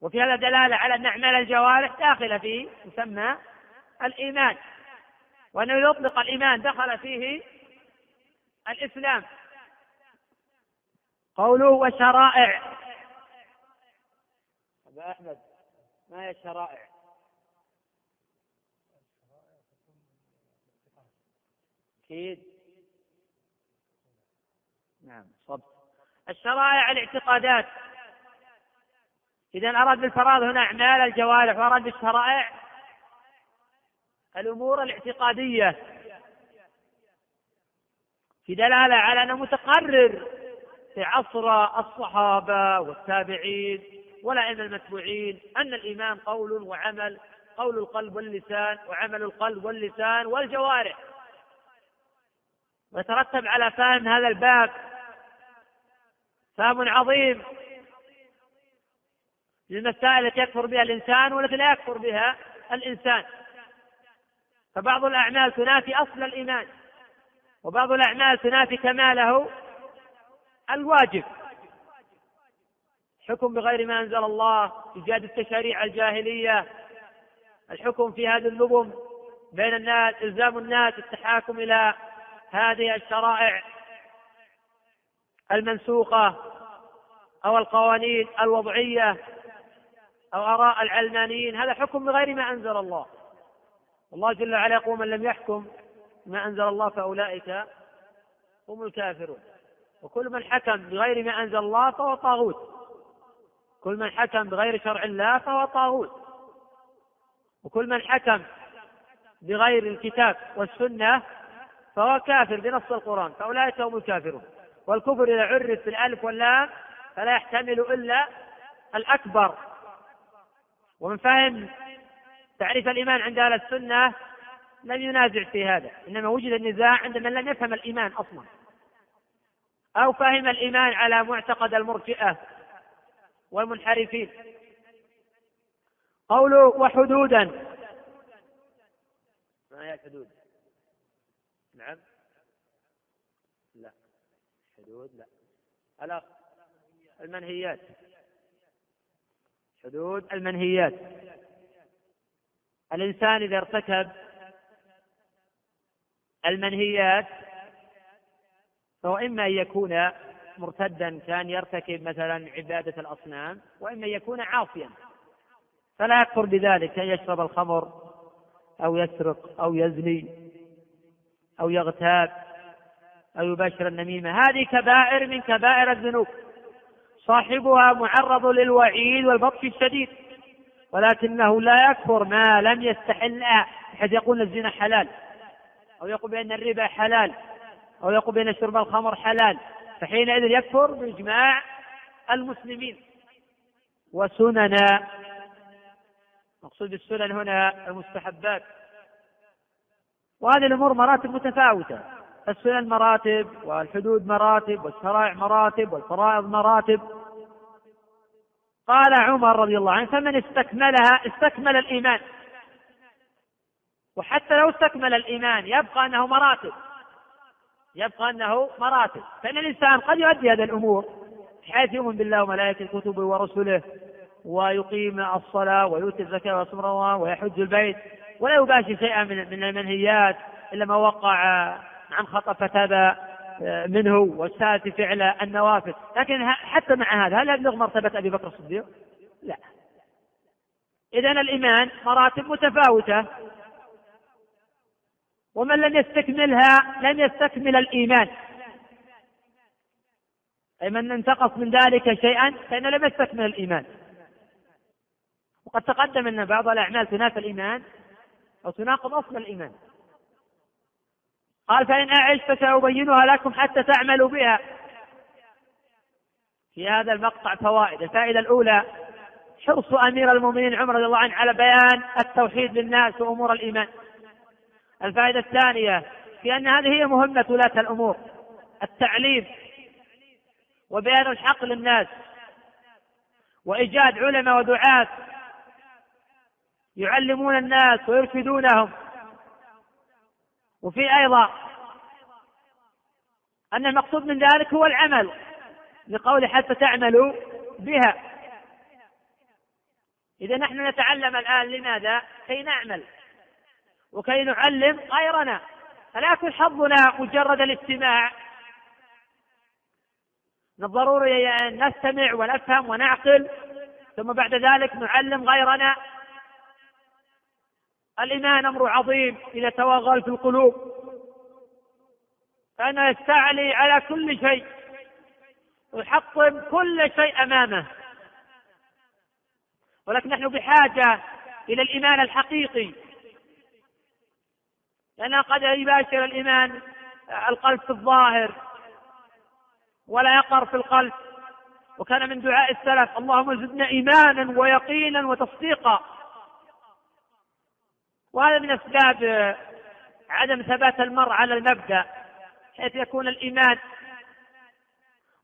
وفي هذا دلالة على أن أعمال الجوارح داخلة في مسمى الإيمان وأنه يطلق الإيمان دخل فيه الإسلام. قوله وشرائع أبا أحمد ما هي الشرائع؟ أكيد نعم صبت. الشرائع الاعتقادات. إذا أراد بالفرائض هنا أعمال الجوارح وأراد بالشرائع الأمور الاعتقادية. في دلالة على أنه متقرر في عصر الصحابة والتابعين والأئمة المتبوعين أن الإيمان قول وعمل قول القلب واللسان وعمل القلب واللسان والجوارح. ويترتب على فهم هذا الباب. فهم عظيم. للمسائل التي يكفر بها الإنسان والتي لا يكفر بها الإنسان. فبعض الأعمال تنافي أصل الإيمان وبعض الأعمال تنافي كماله الواجب. حكم بغير ما أنزل الله إيجاد التشاريع الجاهلية. الحكم في هذه اللبم بين الناس إلزام الناس التحاكم إلى هذه الشرائع المنسوخة أو القوانين الوضعية أو آراء العلمانيين هذا حكم بغير ما أنزل الله. الله جل وعلا يقول من لم يحكم ما أنزل الله فأولئك هم الكافرون. وكل من حكم بغير ما أنزل الله فهو طاغوت. كل من حكم بغير شرع الله فهو طاغوت. وكل من حكم بغير الكتاب والسنة فهو كافر بنص القرآن فأولئك هم الكافرون. والكفر إذا عرف بالألف واللام فلا يحتمل إلا الأكبر. ومن فهم تعريف الإيمان عند أهل السنة لم ينازع في هذا إنما وجد النزاع عند من لم يفهم الإيمان أصلا. أو فهم الإيمان على معتقد المرجئة والمنحرفين. قوله وحدودا. ما هي الحدود نعم. لا. حدود لا. الأخ المنهيات. حدود المنهيات. الإنسان إذا ارتكب المنهيات فهو إما أن يكون مرتدا كان يرتكب مثلا عبادة الأصنام وإما أن يكون عاصيا. فلا يكفر بذلك كان يشرب الخمر أو يسرق أو يزني. أو يغتاب أو يباشر النميمة. هذه كبائر من كبائر الذنوب. صاحبها معرض للوعيد والبطش الشديد ولكنه لا يكفر ما لم يستحلها بحيث يقول الزنا حلال أو يقول بأن الربا حلال أو يقول بأن شرب الخمر حلال. فحينئذ يكفر بإجماع المسلمين. وسنن مقصود السنن هنا المستحبات. وهذه الأمور مراتب متفاوتة. السنن مراتب والحدود مراتب والشرائع مراتب والفرائض مراتب. قال عمر رضي الله عنه فمن استكملها استكمل الإيمان. وحتى لو استكمل الإيمان يبقى أنه مراتب. يبقى أنه مراتب. فإن الإنسان قد يؤدي هذه الأمور حيث يؤمن بالله وملائكة كتبه ورسله ويقيم الصلاة ويؤتي الزكاة ويصوم رمضان ويحج البيت ولا يباشر شيئا من من المنهيات إلا ما وقع عن خطأ فتاب منه واجتهد في فعل النوافل لكن حتى مع هذا هل يبلغ مرتبة أبي بكر الصديق؟ لا. إذا الإيمان مراتب متفاوتة. ومن لم يستكملها لم يستكمل الإيمان. أي من انتقص من ذلك شيئا فإنه لم يستكمل الإيمان. وقد تقدم أن بعض الأعمال تنافي الإيمان أو تناقض أصل الإيمان. قال فإن أعش فسأبينها لكم حتى تعملوا بها. في هذا المقطع فوائد. الفائدة الأولى حرص أمير المؤمنين عمر رضي الله عنه على بيان التوحيد للناس وأمور الإيمان. الفائدة الثانية في أن هذه هي مهمة ولاة الأمور. التعليم وبيان الحق للناس. وإيجاد علماء ودعاة يعلمون الناس ويرشدونهم. وفي أيضا أن المقصود من ذلك هو العمل لقول حتى تعملوا بها. إذا نحن نتعلم الآن لماذا؟ كي نعمل وكي نعلم غيرنا. فلا يكون حظنا مجرد الاستماع. من الضروري أن نستمع ونفهم ونعقل ثم بعد ذلك نعلم غيرنا. الإيمان أمر عظيم إذا توغل في القلوب. فأنا يستعلي على كل شيء. ويحطم كل شيء أمامه. ولكن نحن بحاجة إلى الإيمان الحقيقي. لأنه قد يباشر الإيمان القلب في الظاهر ولا يقر في القلب. وكان من دعاء السلف اللهم زدنا إيمانا ويقينا وتصديقا. وهذا من أسباب عدم ثبات المرء على المبدأ حيث يكون الإيمان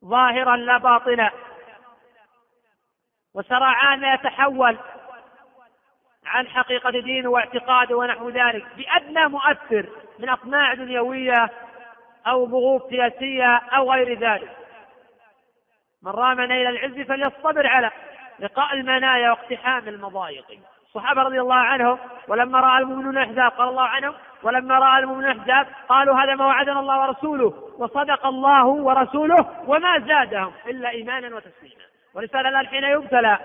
ظاهرا لا باطنا وسرعان يتحول عن حقيقة دينه واعتقاده ونحو ذلك بأدنى مؤثر من أطماع دنيوية أو ضغوط سياسية أو غير ذلك. من رام نيل العز فليصطبر على لقاء المنايا واقتحام المضايق. الصحابة رضي الله عنهم ولما رأى المؤمنون الأحزاب قال الله عنهم ولما رأى المؤمنون الأحزاب قالوا هذا ما وعدنا الله ورسوله وصدق الله ورسوله وما زادهم إلا إيمانا وتسليما. ولسان الآن حين يبتلى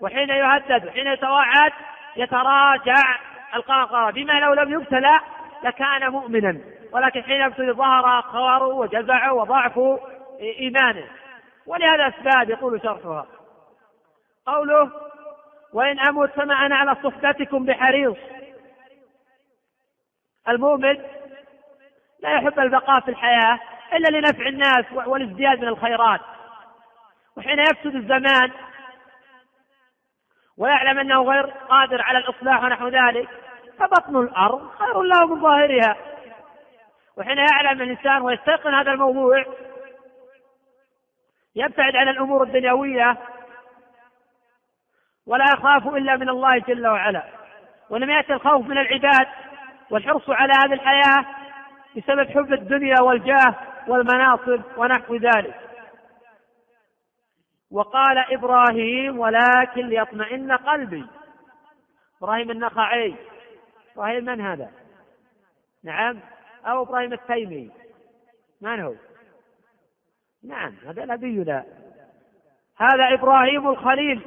وحين يهدد وحين يتواعد يتراجع القهقرة بما لو لم يبتلى لكان مؤمنا ولكن حين يبتلي ظهر خواره وجزعه وضعف إيمانه ولهذا أسباب يقول شرحها. قوله وإن أموت فما أنا على صحبتكم بحريص. المؤمن لا يحب البقاء في الحياة إلا لنفع الناس والازدياد من الخيرات. وحين يفسد الزمان ويعلم أنه غير قادر على الإصلاح ونحو ذلك فبطن الأرض خير له من ظاهرها. وحين يعلم الإنسان ويستيقن هذا الموضوع يبتعد عن الأمور الدنيوية ولا يخاف إلا من الله جل وعلا. ولم يأتي الخوف من العباد والحرص على هذه الحياة بسبب حب الدنيا والجاه والمناصب ونحو ذلك. وقال إبراهيم ولكن ليطمئن قلبي. إبراهيم النخعي إبراهيم من هذا؟ نعم. أو إبراهيم التيمي. من هو؟ نعم هذا نبينا هذا إبراهيم الخليل.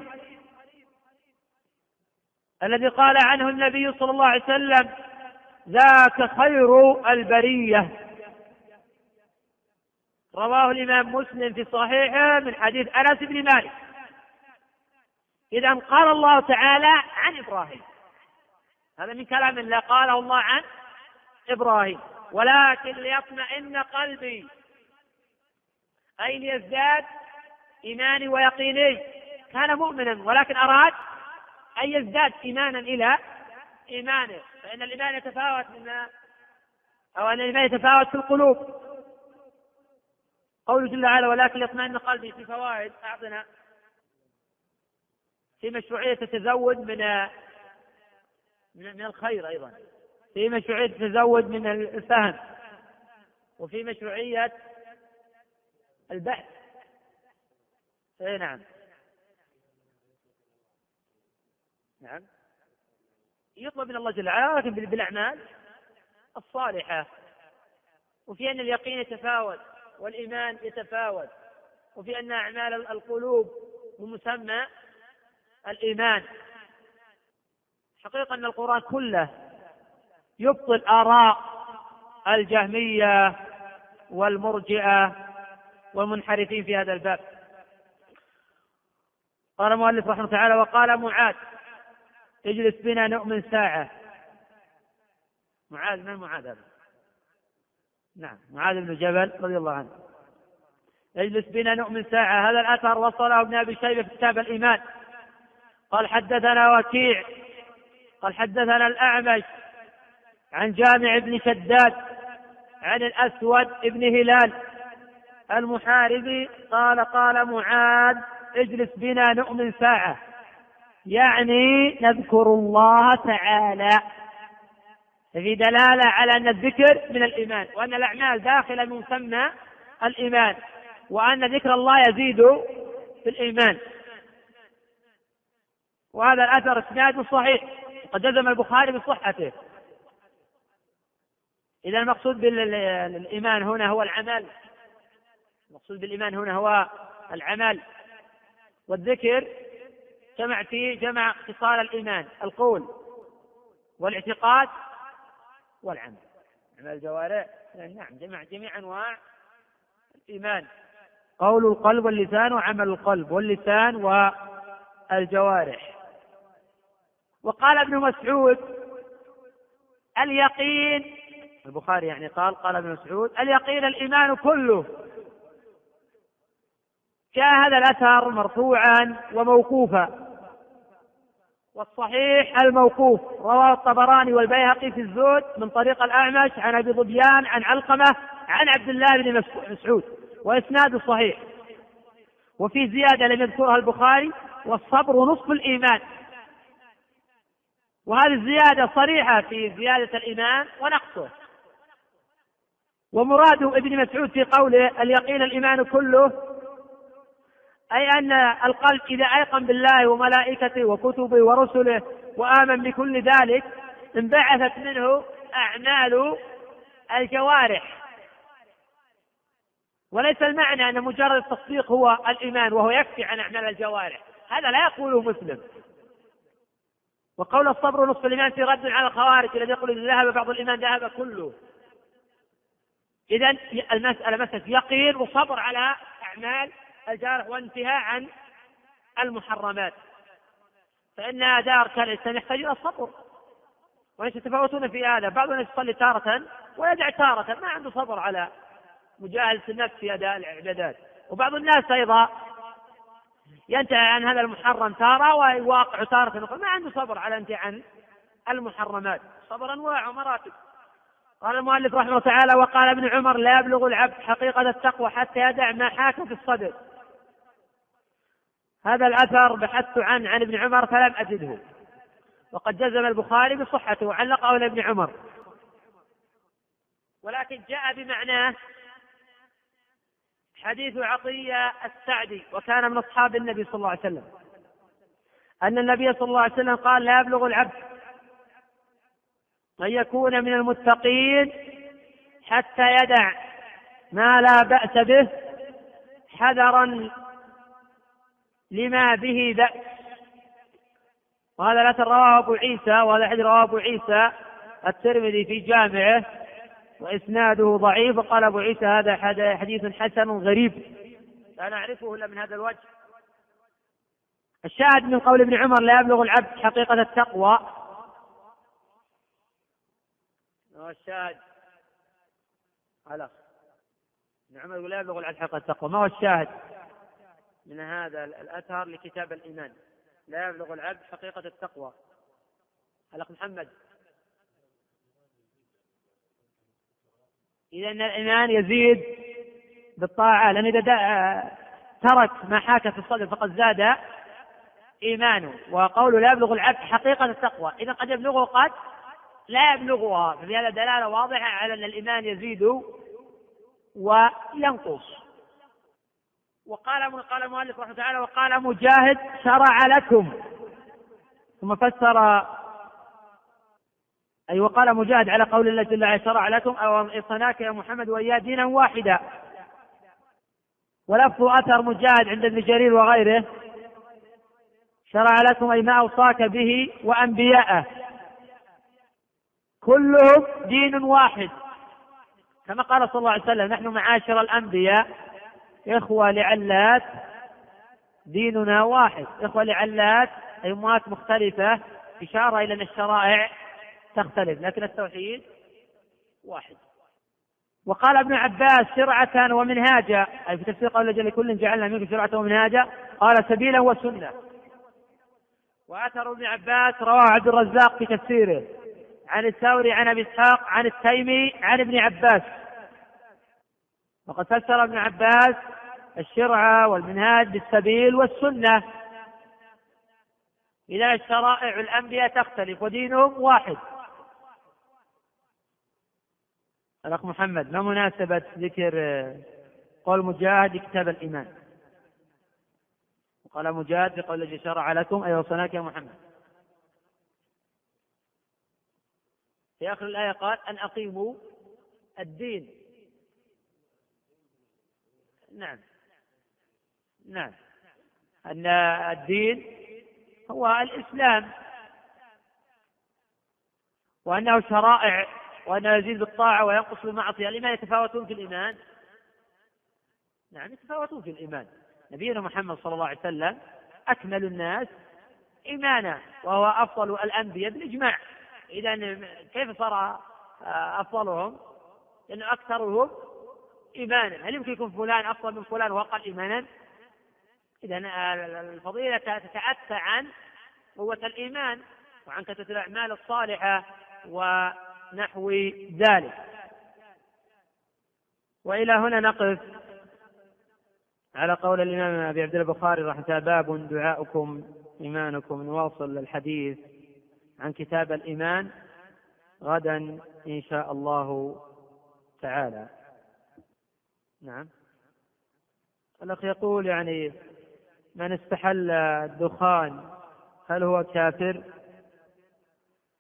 الذي قال عنه النبي صلى الله عليه وسلم ذاك خير البرية. رواه الإمام مسلم في صحيحه من حديث أنس بن مالك. إذا قال الله تعالى عن إبراهيم. هذا من كلام الله قاله الله عن إبراهيم. ولكن ليطمئن قلبي أي ليزداد إيماني ويقيني. كان مؤمنا ولكن أراد أن يزداد إيمانا إلى إيمانه. فإن الإيمان يتفاوت من أو أن الإيمان يتفاوت في القلوب. قوله جل وعلا ولكن يطمئن قلبي في فوائد أعطنا في مشروعية التزود من من الخير أيضا. في مشروعية التزود من الفهم. وفي مشروعية البحث. اي نعم. نعم. يطلب من الله جل وعلا لكن بالأعمال الصالحة. وفي أن اليقين يتفاوت والإيمان يتفاوت. وفي أن أعمال القلوب بمسمى الإيمان. حقيقة أن القرآن كله يبطل آراء الجهمية والمرجئة والمنحرفين في هذا الباب. قال المؤلف رحمه الله تعالى وقال معاذ اجلس بنا نؤمن ساعة. معاذ من معاذ هذا؟ نعم معاذ بن جبل رضي الله عنه. اجلس بنا نؤمن ساعة. هذا الأثر وصله ابن أبي شيبة في كتاب الإيمان. قال حدثنا وكيع. قال حدثنا الأعمش عن جامع بن شداد عن الأسود بن هلال المحاربي. قال قال معاذ اجلس بنا نؤمن ساعة. يعني نذكر الله تعالى. في دلالة على أن الذكر من الإيمان وأن الأعمال داخلة من مسمى الإيمان وأن ذكر الله يزيد في الإيمان. وهذا الأثر إسناد صحيح وقد جزم البخاري بصحته. إذا المقصود بالإيمان هنا هو العمل. المقصود بالإيمان هنا هو العمل. والذكر جمع فيه جمع خصال الإيمان القول والاعتقاد والعمل. عمل الجوارح؟ نعم جمع جميع أنواع الإيمان. قول القلب واللسان وعمل القلب واللسان والجوارح. وقال ابن مسعود اليقين البخاري يعني قال قال ابن مسعود اليقين الإيمان كله. جاء هذا الأثر مرفوعا وموقوفا. والصحيح الموقوف رواه الطبراني والبيهقي في الزهد من طريق الأعمش عن أبي ظبيان عن علقمة عن عبد الله بن مسعود وإسناد صحيح. وفي زيادة لم يذكرها البخاري والصبر نصف الإيمان. وهذه الزيادة صريحة في زيادة الإيمان ونقصه. ومراد ابن مسعود في قوله اليقين الإيمان كله أي أن القلب إذا أيقن بالله وملائكته وكتبه ورسله وآمن بكل ذلك انبعثت منه أعمال الجوارح. وليس المعنى أن مجرد التصديق هو الإيمان وهو يكفي عن أعمال الجوارح. هذا لا يقوله مسلم. وقول الصبر نصف الإيمان في رد على الخوارج الذي يقول إذا ذهب بعض الإيمان ذهب كله. إذا المسألة مسألة يقين وصبر على أعمال الجارح وانتهاء عن المحرمات. فإن أداء أركان الإسلام يحتاج إلى الصبر. ويتفاوتون في هذا. بعض الناس يصلي تارة ويدع تارة. ما عنده صبر على مجاهدة النفس في أداء العبادات وبعض الناس أيضا ينتهي عن هذا المحرم تارة ويواقع تارة أخرى. ما عنده صبر على انتهاء عن المحرمات. صبر أنواع ومراتب قال المؤلف رحمه الله تعالى وقال ابن عمر لا يبلغ العبد حقيقة التقوى حتى يدع ما حاك في الصدر. هذا الأثر بحثت عنه عن ابن عمر فلم أجده. وقد جزم البخاري بصحته وعلقه إلى ابن عمر. ولكن جاء بمعناه حديث عطية السعدي وكان من أصحاب النبي صلى الله عليه وسلم. أن النبي صلى الله عليه وسلم قال لا يبلغ العبد أن يكون من المتقين حتى يدع ما لا بأس به حذرا لما به بأس وهذا الأثر رواه أبو عيسى وهذا الحديث رواه أبو عيسى الترمذي في جامعه وإسناده ضعيف وقال أبو عيسى هذا حديث حسن غريب. لا نعرفه إلا من هذا الوجه. الشاهد من قول ابن عمر لا يبلغ العبد حقيقة التقوى. الشاهد. على ابن عمر لا يبلغ العبد حقيقة التقوى. ما هو الشاهد؟ من هذا الأثر لكتاب الإيمان. لا يبلغ العبد حقيقة التقوى. الأخ محمد. إذا الإيمان يزيد بالطاعة لأن إذا ترك ما حاك في الصدر فقد زاد إيمانه. وقوله لا يبلغ العبد حقيقة التقوى. إذا قد يبلغه قد لا يبلغها ففي هذا دلالة واضحة على أن الإيمان يزيد وينقص. وقال قال المؤلف رحمه تعالى وقال مجاهد شرع لكم. ثم فسر أي وقال مجاهد على قول الله جل وعلا شرع لكم أو إصناك يا محمد وإياه دينا واحدا. ولفظ أثر مجاهد عند ابن جرير وغيره شرع لكم أي ما أوصاك به وأنبياءه. كلهم دين واحد. كما قال صلى الله عليه وسلم نحن معاشر الأنبياء إخوة لعلات ديننا واحد. إخوة لعلات أموات مختلفة إشارة إلى أن الشرائع تختلف لكن التوحيد واحد. وقال ابن عباس شرعة ومنهاجا أي في تفسير قول جل كل جعلنا منكم شرعة ومنهاجا قال سبيلا وسنة. وأثر ابن عباس رواه عبد الرزاق في تفسيره عن الثوري عن أبي إسحاق عن التيمي عن ابن عباس. وقد فسر ابن عباس الشرع والمنهاج بالسبيل والسنة. إذا شرائع الأنبياء تختلف ودينهم واحد. الأخ محمد ما مناسبة ذكر قول مجاهد كتاب الإيمان؟ وقال مجاهد بقول الذي شرع لكم أي وصناك يا محمد. في آخر الآية قال أن أقيموا الدين. نعم. نعم. أن الدين هو الإسلام. وأنه شرائع وأنه يزيد بالطاعة وينقص بالمعصية. لما يتفاوتون في الإيمان. نعم يتفاوتون في الإيمان. نبينا محمد صلى الله عليه وسلم أكمل الناس إيمانا وهو أفضل الأنبياء بالإجماع. إذا كيف صار أفضلهم؟ لأنه أكثرهم إيمانا. هل يمكن يكون فلان أفضل من فلان وأقل إيمانا؟ إذا الفضيلة تتأتى عن قوة الإيمان وعن كثرة الأعمال الصالحة ونحو ذلك. وإلى هنا نقف. على قول الإمام أبي عبد البخاري رحمه الله باب دعاؤكم إيمانكم. نواصل الحديث عن كتاب الإيمان غدا إن شاء الله تعالى. نعم. الأخ يقول يعني من استحل الدخان هل هو كافر؟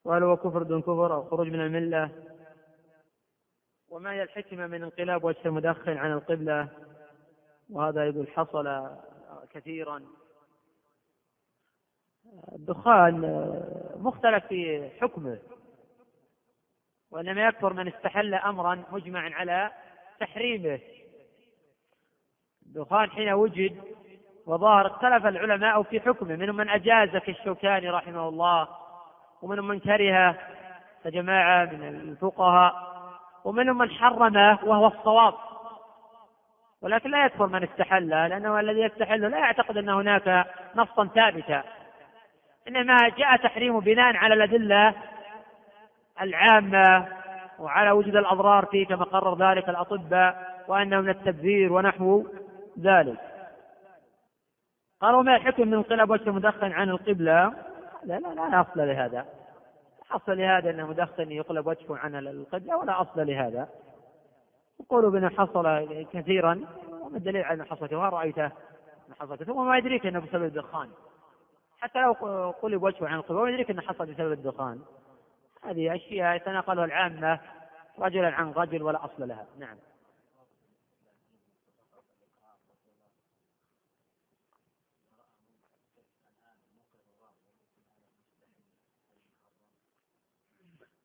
وهل هو كفر دون كفر أو خروج من الملة؟ وما هي الحكمة من انقلاب وجه المدخن عن القبلة؟ وهذا يقول حصل كثيرا. الدخان مختلف في حكمه وإنما يكفر من استحل أمرا مجمعا على تحريمه. الدخان حين وجد وظهر اختلف العلماء في حكمه. منهم من أجاز كالشوكاني رحمه الله ومنهم من كره كجماعة من الفقهاء ومنهم من حرمه وهو الصواب. ولكن لا يكفر من استحل لأنه الذي يستحل لا يعتقد أن هناك نصا ثابتا. إنما جاء تحريمه بناء على الأدلة العامة وعلى وجود الأضرار فيه كما قرر ذلك الأطباء وأنه من التبذير ونحو ذلك. قالوا ما الحكم من انقلاب وجه مدخن عن القبلة؟ لا لا لا أصل لهذا. أصل لهذا أن مدخن يقلب وجهه عن القبلة ولا أصل لهذا. يقولوا بأنه حصل كثيرا وما الدليل على أنه حصل كثيرا؟ رأيته؟ حصل كثيرا وما يدريك أنه بسبب الدخان. حتى لو قلب وجهه عن القبلة وما يدريك أنه حصل بسبب الدخان. هذه أشياء يتناقلها العامة رجلا عن رجل ولا أصل لها. نعم.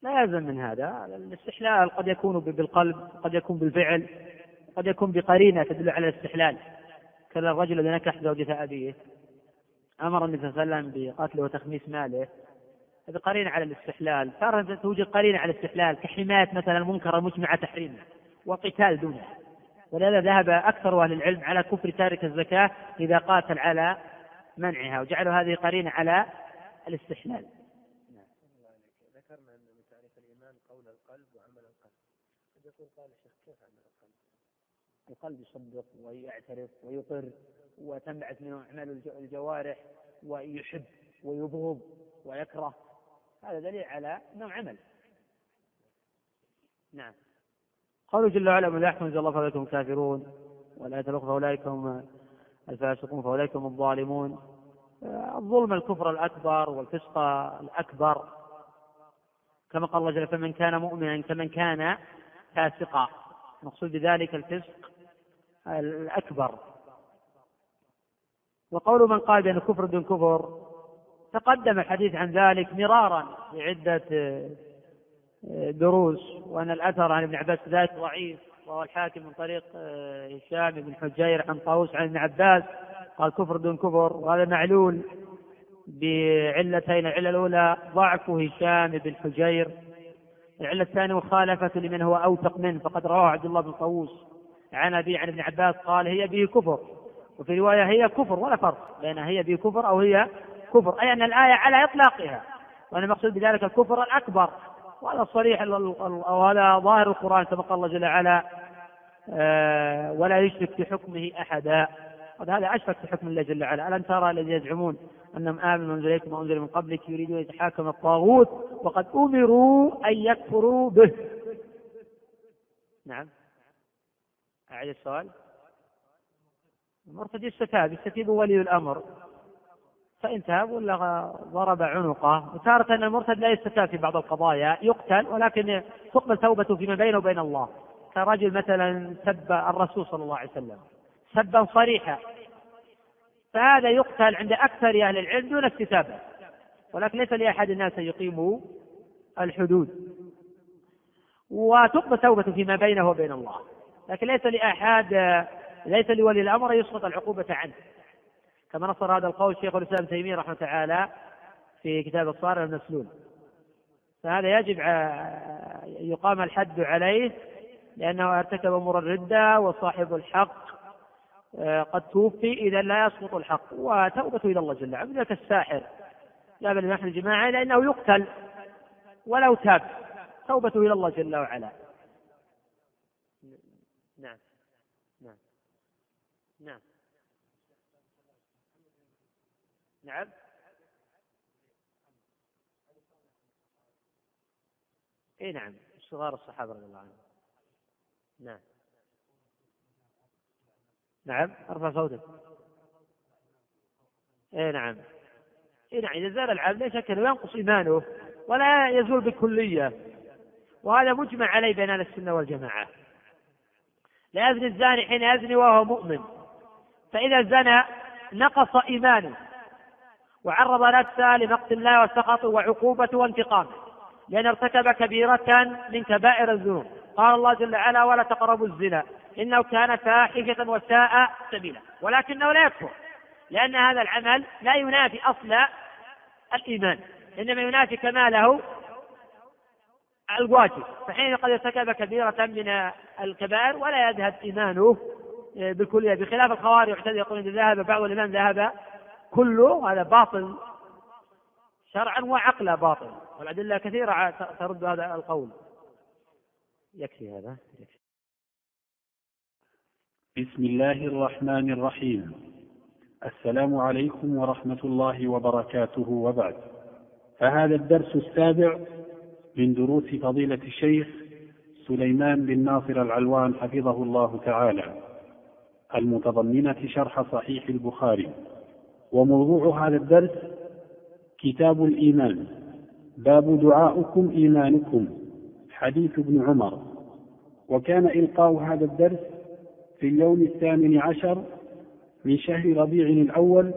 لا يلزم من هذا. الاستحلال قد يكون بالقلب قد يكون بالفعل قد يكون بقرينة تدل على الاستحلال. كذا الرجل الذي نكح زوجة أبيه أمر النبي صلى الله عليه وسلم بقتله وتخميس ماله. هذه قرينة على الاستحلال. ترى توجد قرينة على الاستحلال كحماية مثلا المنكر المجمع تحريمه وقتال دونه. ولهذا ذهب أكثر أهل العلم على كفر تارك الزكاة إذا قاتل على منعها وجعلوا هذه قرينة على الاستحلال. القلب يصدق ويعترف ويقر وتنبعث منه أعمال الجوارح ويحب ويبغض ويكره. هذا دليل على أنه عمل. نعم. قوله جل وعلا من يحكم الله فأولئك هم كافرون والآية الأخرى فأولئك هم الفاسقون فأولئك هم الظالمون. الظلم الكفر الأكبر والفسق الأكبر. كما قال الله جل فمن كان مؤمنا كمن كان فاسقا. المقصود بذلك الفسق الأكبر. وقول من قال بأن كفر دون كفر تقدم الحديث عن ذلك مرارا في عدة آه، دروس وأن الأثر عن ابن عباس ذلك ضعيف وهو الحاكم من طريق آه، هشام بن حجير عن طاووس عن ابن عباس قال كفر دون كفر وهذا معلول بعلتين العلة الأولى ضعف هشام بن حجير العلة الثانية مخالفة لمن هو أوثق منه فقد رواه عبد الله بن طاووس. عن أبي عن ابن عباس قال هي به كفر. وفي رواية هي كفر ولا فرق بين هي به كفر أو هي كفر. أي أن الآية على إطلاقها. وأن المقصود بذلك الكفر الأكبر. وهذا صريح وهذا ظاهر القرآن كما قال الله جل وعلا آه، ولا يشرك في حكمه أحدا. هذا أشرك في حكم الله جل وعلا. ألم ترى الذين يزعمون أنهم آمنوا من إليكم وأنزل من قبلك يريدون أن يتحاكم الطاغوت وقد أمروا أن يكفروا به؟ نعم. أعيد السؤال. المرتد يستتاب يستتيب ولي الأمر. فإن تاب ولا ضرب عنقه. وتارة أن المرتد لا يستتاب في بعض القضايا يقتل ولكن تقبل توبته فيما بينه وبين الله. كرجل مثلا سب الرسول صلى الله عليه وسلم. سبا صريحا. فهذا يقتل عند أكثر أهل العلم دون استتابة. ولكن ليس لأحد الناس أن يقيموا الحدود. وتقبل توبته فيما بينه وبين الله. لكن ليس لأحد ليس لولي الأمر أن يسقط العقوبة عنه. كما نصر هذا القول شيخ الإسلام تيمية رحمه تعالى في كتاب الصارم المسلول. فهذا يجب يقام الحد عليه لأنه ارتكب أمور الردة وصاحب الحق آه، قد توفي إذا لا يسقط الحق. وتوبته إلى الله جل وعلا. الساحر لا بل نحن الجماعة لأنه يقتل ولو تاب. توبته إلى الله جل وعلا نعم نعم نعم نعم. إي نعم صغار الصحابة رضي الله عنهم. نعم. نعم أرفع صوتك. إي نعم. إي نعم إذا زال العبد لا شك أنه ينقص إيمانه ولا يزول بكليه وهذا مجمع عليه بين أهل السنة والجماعة. لا يزني الزاني حين يزني وهو مؤمن. فإذا زنى نقص إيمانه. وعرض نفسه لمقت الله وسخطه وعقوبته وانتقامه لأن ارتكب كبيرة من كبائر الذنوب. قال الله جل وعلا ولا تقربوا الزنا إنه كان فاحشة وساء سبيلا. ولكنه لا يكفر لأن هذا العمل لا ينافي أصل الإيمان إنما ينافي كماله الواجب. فحين قد ارتكب كبيرة من الكبائر ولا يذهب إيمانه بالكلية بخلاف الخوارج يعتد يقول إذا ذهب بعض الإمام ذهب كله هذا باطل شرعا وعقلا باطل. والأدلة كثيرة ترد هذا القول. يكفي هذا؟ يكفي. بسم الله الرحمن الرحيم. السلام عليكم ورحمة الله وبركاته وبعد. فهذا الدرس السابع من دروس فضيلة الشيخ سليمان بن ناصر العلوان حفظه الله تعالى. المتضمنة شرح صحيح البخاري. وموضوع هذا الدرس كتاب الإيمان. باب دعاؤكم إيمانكم. حديث ابن عمر. وكان إلقاء هذا الدرس في اليوم الثامن عشر من شهر ربيع الأول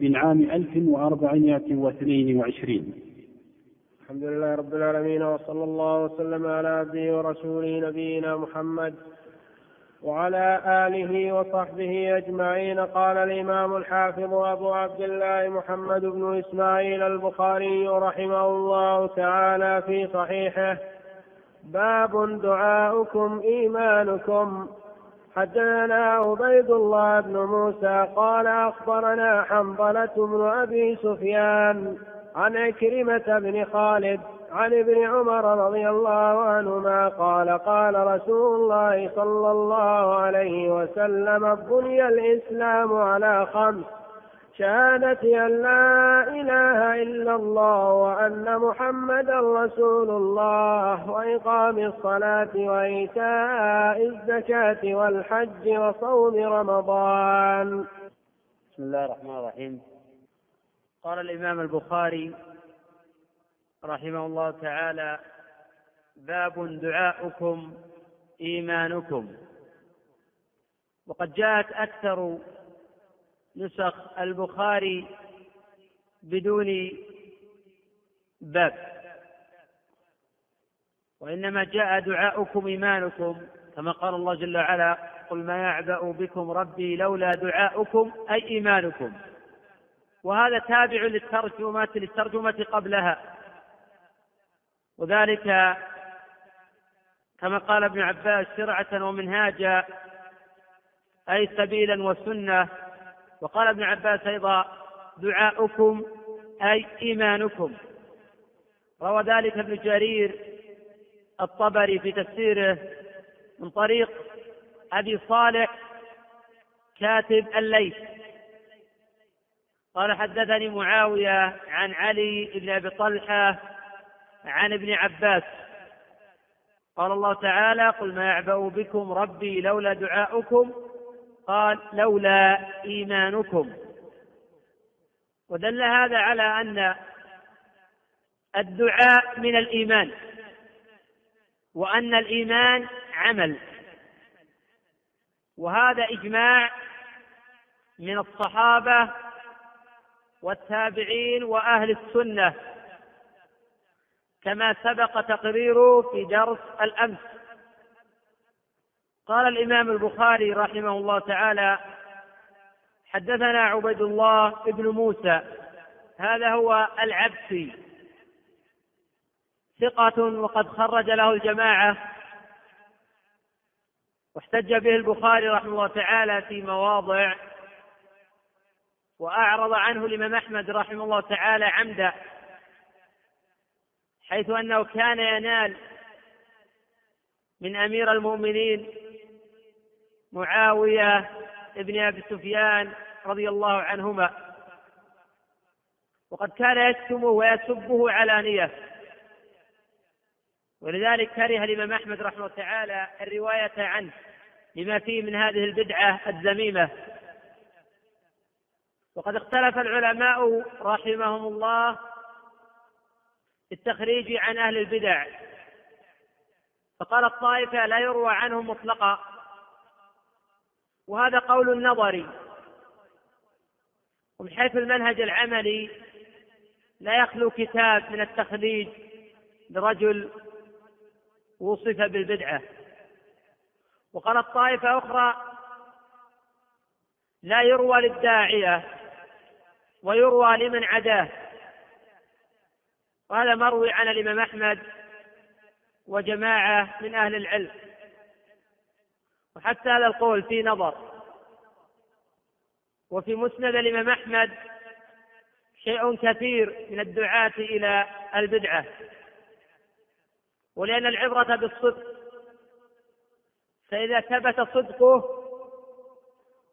من عام 1422 الحمد لله رب العالمين وصلى الله وسلم على عبده ورسوله نبينا محمد وعلى آله وصحبه أجمعين قال الإمام الحافظ أبو عبد الله محمد بن إسماعيل البخاري رحمه الله تعالى في صحيحه. باب دعاؤكم إيمانكم. حدثنا عبيد الله بن موسى قال أخبرنا حنظلة بن أبي سفيان عن عكرمة بن خالد عن ابن عمر رضي الله عنهما قال قال رسول الله صلى الله عليه وسلم بني الإسلام على خمس شهادة أن لا إله إلا الله وأن محمدا رسول الله وإقام الصلاة وإيتاء الزكاة والحج وصوم رمضان. بسم الله الرحمن الرحيم. قال الإمام البخاري رحمه الله تعالى باب دعاؤكم إيمانكم. وقد جاءت أكثر نسخ البخاري بدون باب. وإنما جاء دعاؤكم إيمانكم. كما قال الله جل وعلا قل ما يعبأ بكم ربي لولا دعاؤكم أي إيمانكم. وهذا تابع للترجمة للترجمة قبلها. وذلك كما قال ابن عباس شرعة ومنهاجا أي سبيلا وسنة. وقال ابن عباس أيضا دعاؤكم أي إيمانكم. روى ذلك ابن جرير الطبري في تفسيره من طريق أبي صالح كاتب الليث. قال حدثني معاوية عن علي بن أبي طلحة عن ابن عباس. قال الله تعالى قل ما يعبأ بكم ربي لولا دعاؤكم قال لولا إيمانكم. ودل هذا على أن الدعاء من الإيمان وأن الإيمان عمل. وهذا إجماع من الصحابة والتابعين وأهل السنة. كما سبق تقريره في درس الأمس. قال الإمام البخاري رحمه الله تعالى حدثنا عبيد الله بن موسى هذا هو العبسي ثقة وقد خرج له الجماعة واحتج به البخاري رحمه الله تعالى في مواضع وأعرض عنه الإمام أحمد رحمه الله تعالى عمدا. حيث أنه كان ينال من أمير المؤمنين معاوية ابن أبي سفيان رضي الله عنهما. وقد كان يشتمه ويسبه علانية. ولذلك كره الإمام أحمد رحمه الله تعالى الرواية عنه لما فيه من هذه البدعة الذميمة. وقد اختلف العلماء رحمهم الله التخريج عن أهل البدع. فقال الطائفة لا يروى عنهم مطلقا. وهذا قول نظري ومن حيث المنهج العملي لا يخلو كتاب من التخريج لرجل وصف بالبدعة. وقالت طائفة أخرى لا يروى للداعية ويروى لمن عداه. وهذا مروي عن الإمام أحمد وجماعة من أهل العلم. وحتى هذا القول في نظر. وفي مسند الإمام أحمد شيء كثير من الدعاة إلى البدعة. ولأن العبرة بالصدق فإذا ثبت صدقه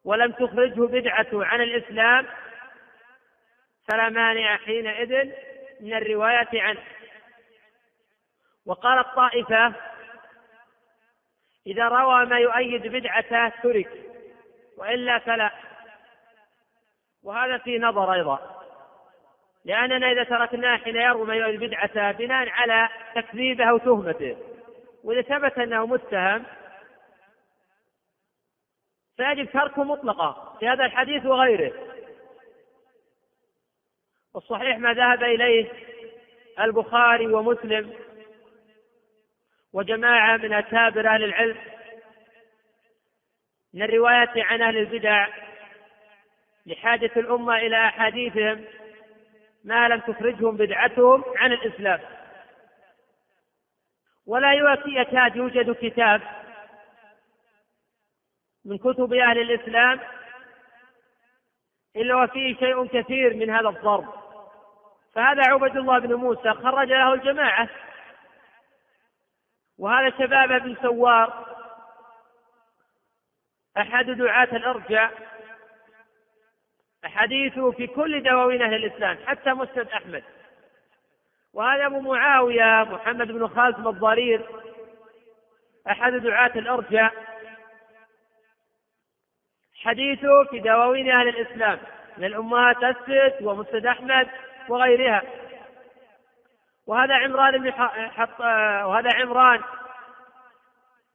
ولم تخرجه بدعة عن الإسلام فلا مانع حينئذ من الرواية عنه. وقال الطائفة إذا روى ما يؤيد بدعته ترك وإلا فلا. وهذا في نظر أيضا. لأننا إذا تركناه حين يروي ما يؤيد بدعته بناء على تكذيبه أو تهمته. وإذا ثبت أنه متهم فيجب تركه مطلقا في هذا الحديث وغيره. والصحيح ما ذهب إليه البخاري ومسلم وجماعة من أكابر أهل العلم من الرواية عن أهل البدع لحاجة الأمة إلى أحاديثهم ما لم تخرجهم بدعتهم عن الإسلام. ولا يكاد يوجد كتاب من كتب أهل الإسلام إلا وفيه شيء كثير من هذا الضرب. فهذا عبد الله بن موسى خرج له الجماعة. وهذا شباب بن سوار أحد دعاة الأرجع. أحاديثه في كل دواوين أهل الإسلام حتى مسند أحمد. وهذا أبو معاوية محمد بن خالد الضرير أحد دعاة الأرجع. حديثه في دواوين أهل الإسلام من الأمهات الست ومسند أحمد. وغيرها. وهذا عمران بن حط وهذا عمران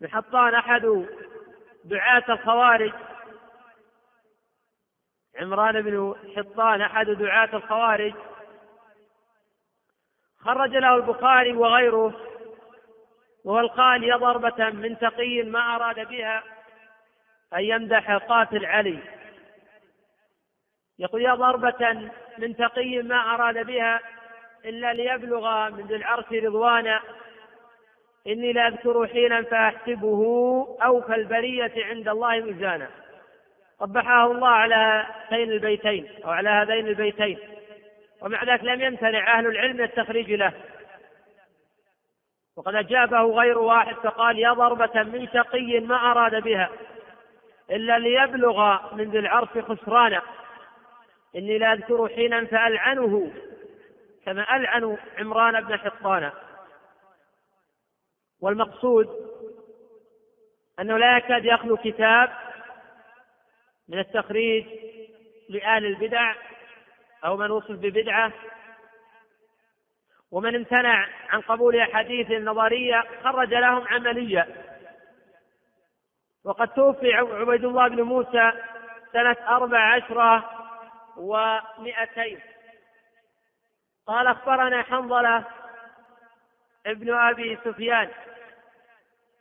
بن حطان أحد دعاة الخوارج. عمران بن حطان أحد دعاة الخوارج. خرج له البخاري وغيره وهو القال ضربة من تقي ما أراد بها أن يمدح قاتل علي. يقول يا ضربة من تقي ما أراد بها إلا ليبلغ من ذي العرش رضوانا. إني لأذكر حينا فأحسبه أوفى البرية عند الله ميزانا قبحه الله على هاتين البيتين أو على هذين البيتين. ومع ذلك لم يمتنع أهل العلم من التخريج له. وقد أجابه غير واحد فقال يا ضربة من شقي ما أراد بها إلا ليبلغ من ذي العرش خسرانا. إني لا أذكر حينا فألعنه كما ألعن عمران بن حطان. والمقصود أنه لا يكاد يخلو كتاب من التخريج لآل البدع أو من وصف ببدعة. ومن امتنع عن قبول أحاديث نظرية خرج لهم عملية. وقد توفي عبيد الله بن موسى سنة أربع عشرة ومئتين. قال أخبرنا حنظلة ابن أبي سفيان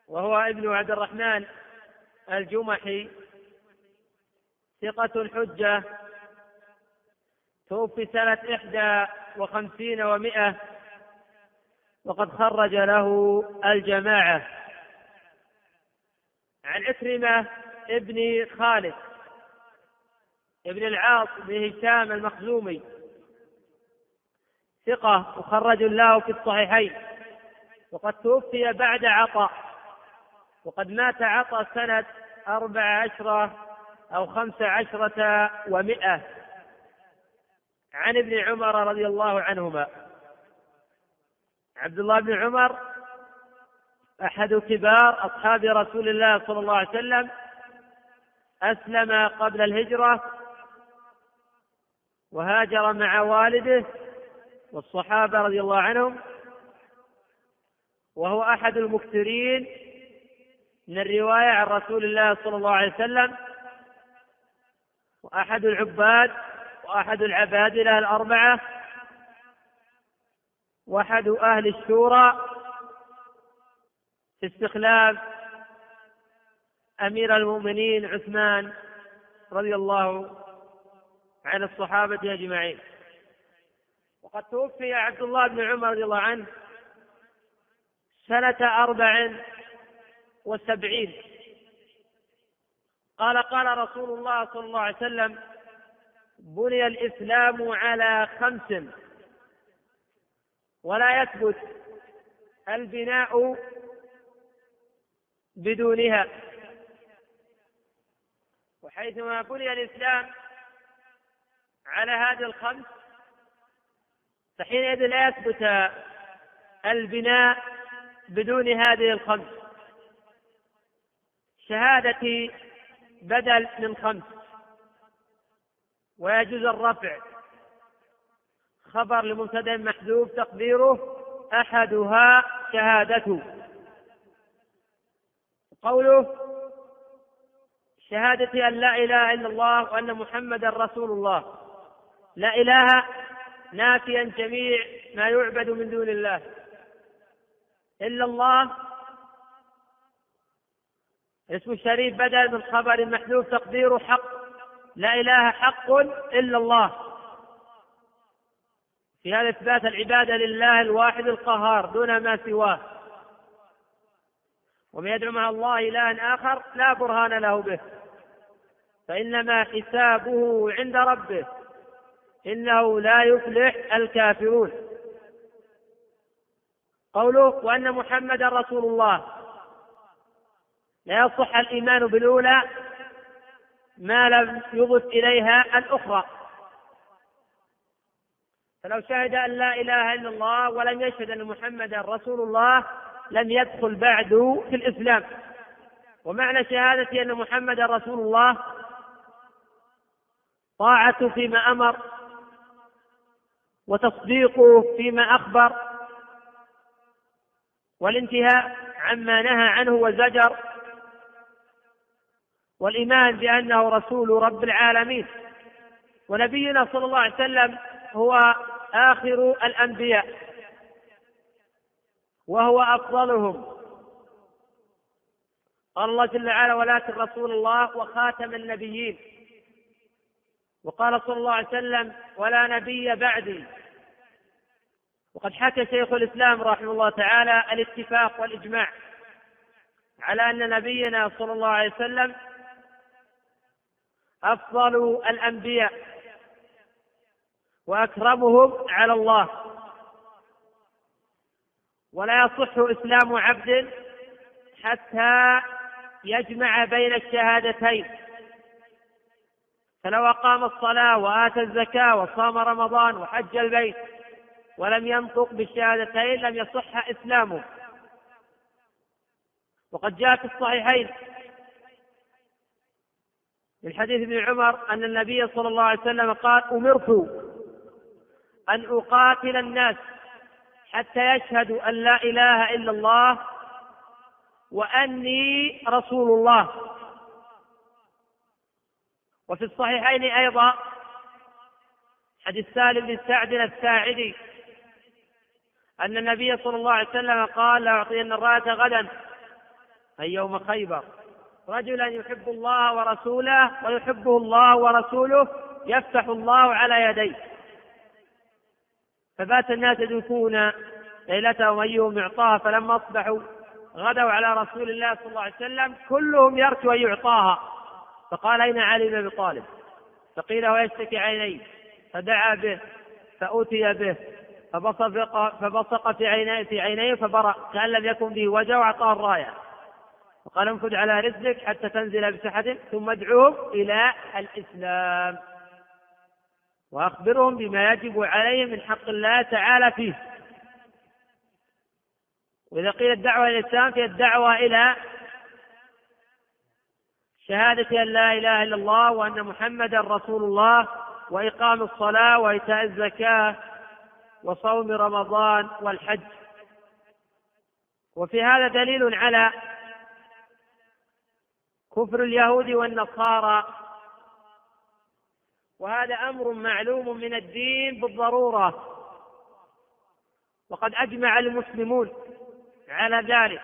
وهو ابن عبد الرحمن الجمحي ثقة حجة توفي سنة إحدى وخمسين ومائة وقد خرج له الجماعة. عن عكرمة ابن خالد. ابن العاص بن هشام المخزومي. ثقة مخرج له في الصحيحين. وقد توفي بعد عطاء. وقد مات عطاء سنة أربع عشرة أو خمس عشرة ومائة عن ابن عمر رضي الله عنهما. عبد الله بن عمر أحد كبار أصحاب رسول الله صلى الله عليه وسلم أسلم قبل الهجرة وهاجر مع والده والصحابة رضي الله عنهم. وهو أحد المكثرين من الرواية عن رسول الله صلى الله عليه وسلم. وأحد العباد وأحد العبادلة الأربعة. وأحد أهل الشورى في استخلاف أمير المؤمنين عثمان رضي الله عن الصحابة أجمعين. وقد توفي عبد الله بن عمر رضي الله عنه سنة أربع وسبعين. قال قال رسول الله صلى الله عليه وسلم بني الإسلام على خمس. ولا يثبت البناء بدونها. وحيثما بني الإسلام على هذه الخمس فحينئذ لا يثبت البناء بدون هذه الخمس. شهادة بدل من خمس. ويجوز الرفع. خبر لمبتدأ محذوف تقديره أحدها شهادته. قوله شهادة أن لا إله إلا الله وأن محمدا رسول الله. لا إله نافيا جميع ما يعبد من دون الله إلا الله. اسم الشريف بدل من خبر محذوف تقديره حق. لا إله حق إلا الله. في هذا إثبات العبادة لله الواحد القهار دون ما سواه. ومن يدعو مع الله إلها آخر لا برهان له به فإنما حسابه عند ربه. إنه لا يفلح الكافرون. قوله وأن محمدا رسول الله. لا يصح الإيمان بالأولى ما لم يضف إليها الأخرى. فلو شهد أن لا إله إلا الله ولم يشهد أن محمدا رسول الله لم يدخل بعد في الإسلام. ومعنى شهادة أن محمدا رسول الله طاعة فيما أمر وتصديقه فيما أخبر والانتهاء عما نهى عنه وزجر والإيمان بأنه رسول رب العالمين ونبينا صلى الله عليه وسلم هو آخر الأنبياء وهو أفضلهم. قال الله جل وعلا ولكن رسول الله وخاتم النبيين. وقال صلى الله عليه وسلم ولا نبي بعدي وقد حكى شيخ الإسلام رحمه الله تعالى الاتفاق والإجماع على أن نبينا صلى الله عليه وسلم أفضل الأنبياء وأكرمهم على الله. ولا يصح إسلام عبد حتى يجمع بين الشهادتين. فلو أقام الصلاة وآتى الزكاة وصام رمضان وحج البيت ولم ينطق بالشهادتين لم يصح إسلامه. وقد جاء في الصحيحين من حديث ابن عمر أن النبي صلى الله عليه وسلم قال أمرت أن أقاتل الناس حتى يشهدوا أن لا إله إلا الله وأني رسول الله. وفي الصحيحين أيضا حديث سالم بن سعد الساعدي أن النبي صلى الله عليه وسلم قال لأعطين الراية غدا أي يوم خيبر. رجلا يحب الله ورسوله ويحبه الله ورسوله يفتح الله على يديه. فبات الناس يدوكون ليلتهم أيهم يعطاها فلما أصبحوا غدوا على رسول الله صلى الله عليه وسلم كلهم يرجو أن يعطاها. فقال أين علي بن أبي طالب؟ فقيل هو يشتكي عينيه. فدعا به فأتي به فبصق فبصق في عينيه في عينيه فبرأ كأن لم يكن به وجع وأعطاه الراية. وقال انفذ على رزقك حتى تنزل بسحة ثم ادعوهم إلى الإسلام. وأخبرهم بما يجب عليهم من حق الله تعالى فيه. وإذا قيل الدعوة إلى الإسلام فهي الدعوة إلى شهادة أن لا إله إلا الله وأن محمدا رسول الله وإقام الصلاة وإيتاء الزكاة وصوم رمضان والحج. وفي هذا دليل على كفر اليهود والنصارى. وهذا أمر معلوم من الدين بالضرورة. وقد أجمع المسلمون على ذلك.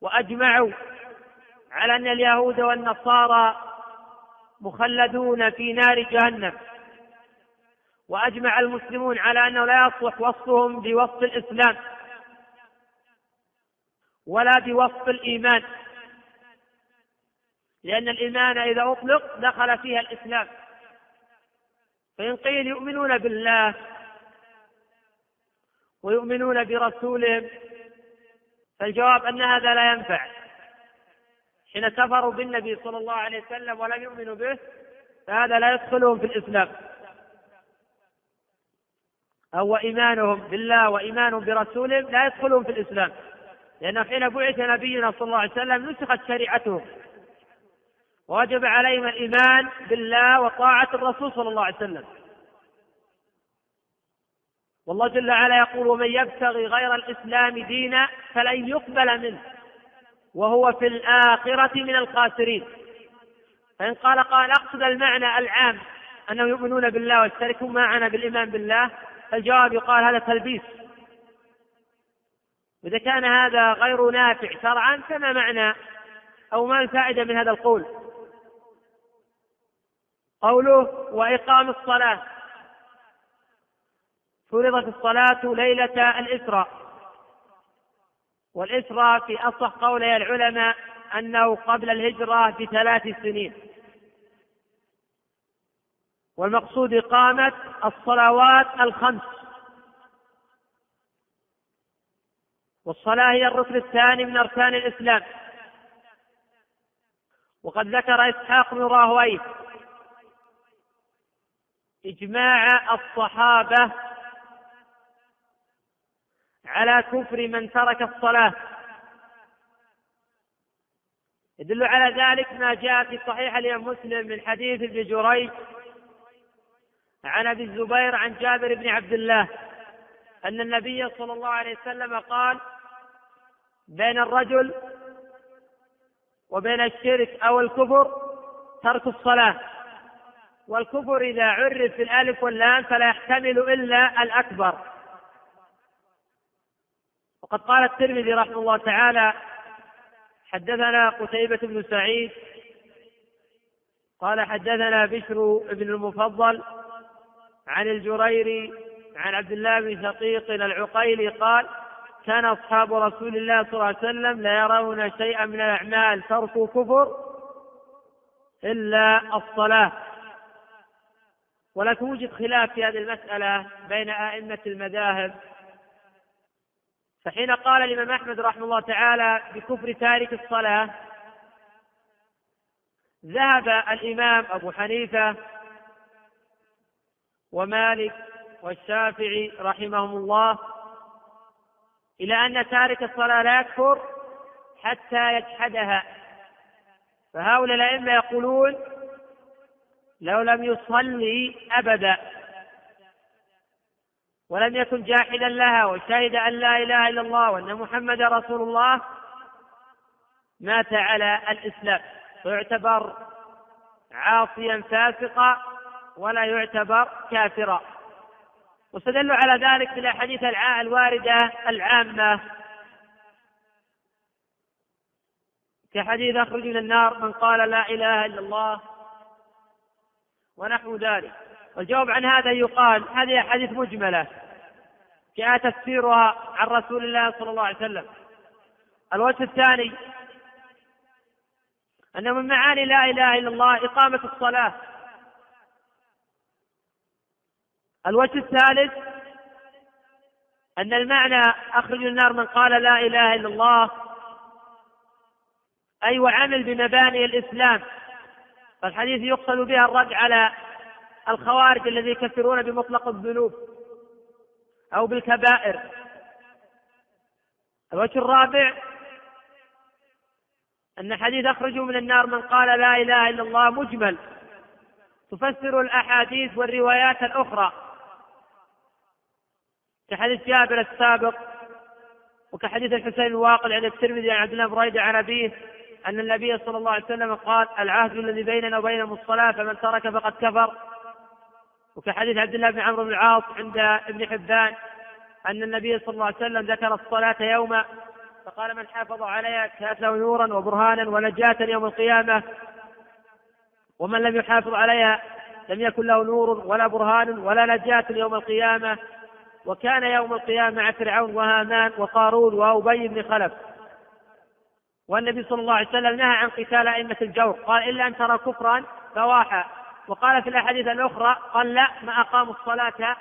وأجمعوا على أن اليهود والنصارى مخلدون في نار جهنم. وأجمع المسلمون على أنه لا يصلح وصفهم بوصف الإسلام ولا بوصف الإيمان. لأن الإيمان إذا أطلق دخل فيها الإسلام. فإن قيل يؤمنون بالله ويؤمنون برسولهم فالجواب أن هذا لا ينفع. حين كفروا بالنبي صلى الله عليه وسلم ولم يؤمنوا به فهذا لا يدخلهم في الإسلام. أو إيمانهم بالله وإيمانهم برسولهم لا يدخلون في الإسلام. لأن حين بعث نبينا صلى الله عليه وسلم نسخت شريعتهم ووجب عليهم الإيمان بالله وطاعة الرسول صلى الله عليه وسلم. والله جل وعلا يقول ومن يبتغي غير الإسلام دينا فلن يقبل منه. وهو في الآخرة من الخاسرين. فإن قال قال أقصد المعنى العام أنهم يؤمنون بالله ويشتركون معنا بالإيمان بالله الجواب يقال هذا تلبيس. إذا كان هذا غير نافع شرعا فما معنى أو ما الفائدة من هذا القول؟ قوله وإقام الصلاة. فرضت الصلاة ليلة الإسراء. والإسراء في أصح قولي العلماء أنه قبل الهجرة بثلاث سنين. والمقصود إقامة الصلوات الخمس. والصلاة هي الركن الثاني من أركان الإسلام. وقد ذكر إسحاق بن راهوية إجماع الصحابة على كفر من ترك الصلاة. يدل على ذلك ما جاء في صحيح الإمام مسلم من حديث ابن جريج عن أبي الزبير عن جابر بن عبد الله أن النبي صلى الله عليه وسلم قال بين الرجل وبين الشرك أو الكفر ترك الصلاة والكفر إذا عرف في الألف واللام فلا يحتمل إلا الأكبر. وقد قال الترمذي رحمه الله تعالى حدثنا قتيبة بن سعيد قال حدثنا بشر بن المفضل عن الجريري عن عبد الله بن شقيق العقيلي قال كان أصحاب رسول الله صلى الله عليه وسلم لا يرون شيئا من الأعمال ترك كفر إلا الصلاة. ولكن وجد خلاف في هذه المسألة بين أئمة المذاهب. فحين قال الإمام أحمد رحمه الله تعالى بكفر تارك الصلاة ذهب الإمام أبو حنيفة ومالك والشافعي رحمهم الله إلى أن تارك الصلاة لا يكفر حتى يجحدها. فهؤلاء الأئمة يقولون لو لم يصلي أبدا ولم يكن جاحدا لها وشهد أن لا إله إلا الله وأن محمد رسول الله مات على الإسلام. ويعتبر عاصيا فاسقا ولا يعتبر كافرا. واستدلوا على ذلك بالاحاديث الواردة العامة. كحديث أخرج من النار من قال لا إله إلا الله ونحو ذلك. والجواب عن هذا يقال هذه أحاديث مجملة. جاء تفسيرها عن رسول الله صلى الله عليه وسلم. الوجه الثاني أن من معاني لا إله إلا الله إقامة الصلاة. الوجه الثالث أن المعنى أخرج النار من قال لا إله إلا الله أي وعمل بمباني الإسلام. فالحديث يقصد بها الرد على الخوارج الذي يكفرون بمطلق الذنوب. أو بالكبائر. الوجه الرابع أن حديث أخرجوا من النار من قال لا إله إلا الله مجمل. تفسر الأحاديث والروايات الأخرى. كحديث جابر السابق وكحديث الحسين الواقل عند الترمذي عن عبد الله بن عن أبيه أن النبي صلى الله عليه وسلم قال العهد الذي بيننا وبينهم الصلاة فمن ترك فقد كفر. وكحديث عبد الله بن عمرو بن العاص عند ابن حبان أن النبي صلى الله عليه وسلم ذكر الصلاة يوما فقال من حافظ عليها كانت له نورا وبرهانا ونجاة يوم القيامة ومن لم يحافظ عليها لم يكن له نور ولا برهان ولا نجاة يوم القيامة وكان يوم القيامة مع فرعون وهامان وقارون وأبي بن خلف. والنبي صلى الله عليه وسلم نهى عن قتال أئمة الجور قال إلا أن ترى كفرا فواحا. وقال في الأحاديث الأخرى قال لا ما أقاموا الصلاة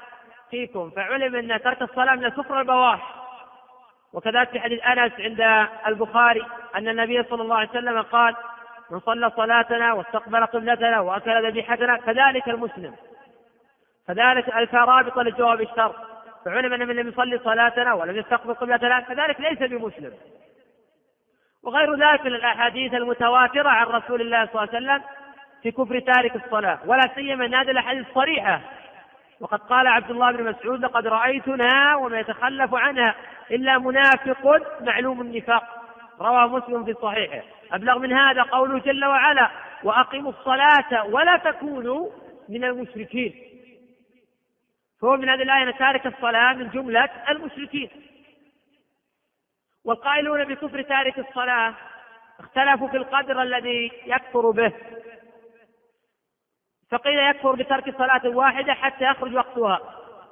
فيكم. فعلم أن ترك الصلاة من الكفر البواح وكذلك في حديث أنس عند البخاري أن النبي صلى الله عليه وسلم قال من صلى صلاتنا واستقبل قبلتنا وأكل ذبيحتنا كذلك المسلم. كذلك الفرابط لجواب الشر فعلم أن من لم يصلي صلاتنا ولم يستقبل قبلتنا كذلك ليس بمسلم. وغير ذلك من الأحاديث المتواترة عن رسول الله صلى الله عليه وسلم في كفر تارك الصلاة ولا سيما ان هذه الأحاديث صريحه وقد قال عبد الله بن مسعود لقد رأيتنا وما يتخلف عنها إلا منافق معلوم النفاق. رواه مسلم في صحيحه. أبلغ من هذا قوله جل وعلا وأقيموا الصلاة ولا تكونوا من المشركين. فهو من هذه الآية تارك الصلاة من جملة المشركين. والقائلون بكفر تارك الصلاة اختلفوا في القدر الذي يكفر به. فقيل يكفر بترك صلاة واحدة حتى يخرج وقتها.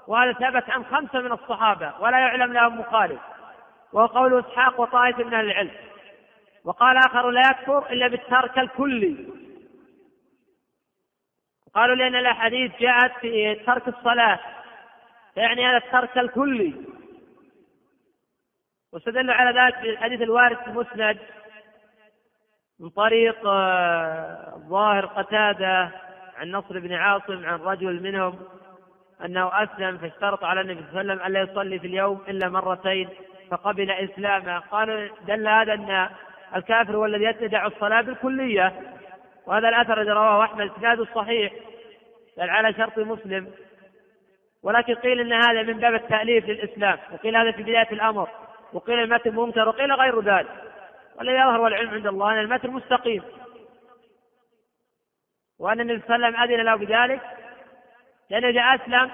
وهذا ثبت عن خمسة من الصحابة ولا يعلم لهم مخالف. وهو قول إسحاق وطائفة من أهل العلم. وقال آخر لا يكفر إلا بالترك الكلي. قالوا لأن الأحاديث جاءت في ترك الصلاة يعني هذا الترك الكلي. واستدلوا على ذلك بالحديث الوارد في المسند من طريق آه، الظاهر قتادة عن نصر بن عاصم عن رجل منهم أنه أسلم فاشترط على النبي صلى الله عليه وسلم ألا يصلي في اليوم إلا مرتين فقبل إسلامه. قالوا دل هذا أن الكافر هو الذي يدع الصلاة بالكلية وهذا الأثر الذي رواه أحمد إسناده صحيح بل على شرط مسلم. ولكن قيل أن هذا من باب التأليف للإسلام وقيل هذا في بداية الأمر وقيل المتن منكر وقيل غير ذلك. والذي يظهر والعلم عند الله أن المتن مستقيم. وأن النبي صلى الله عليه وسلم أذن له بذلك لأنه إذا أسلم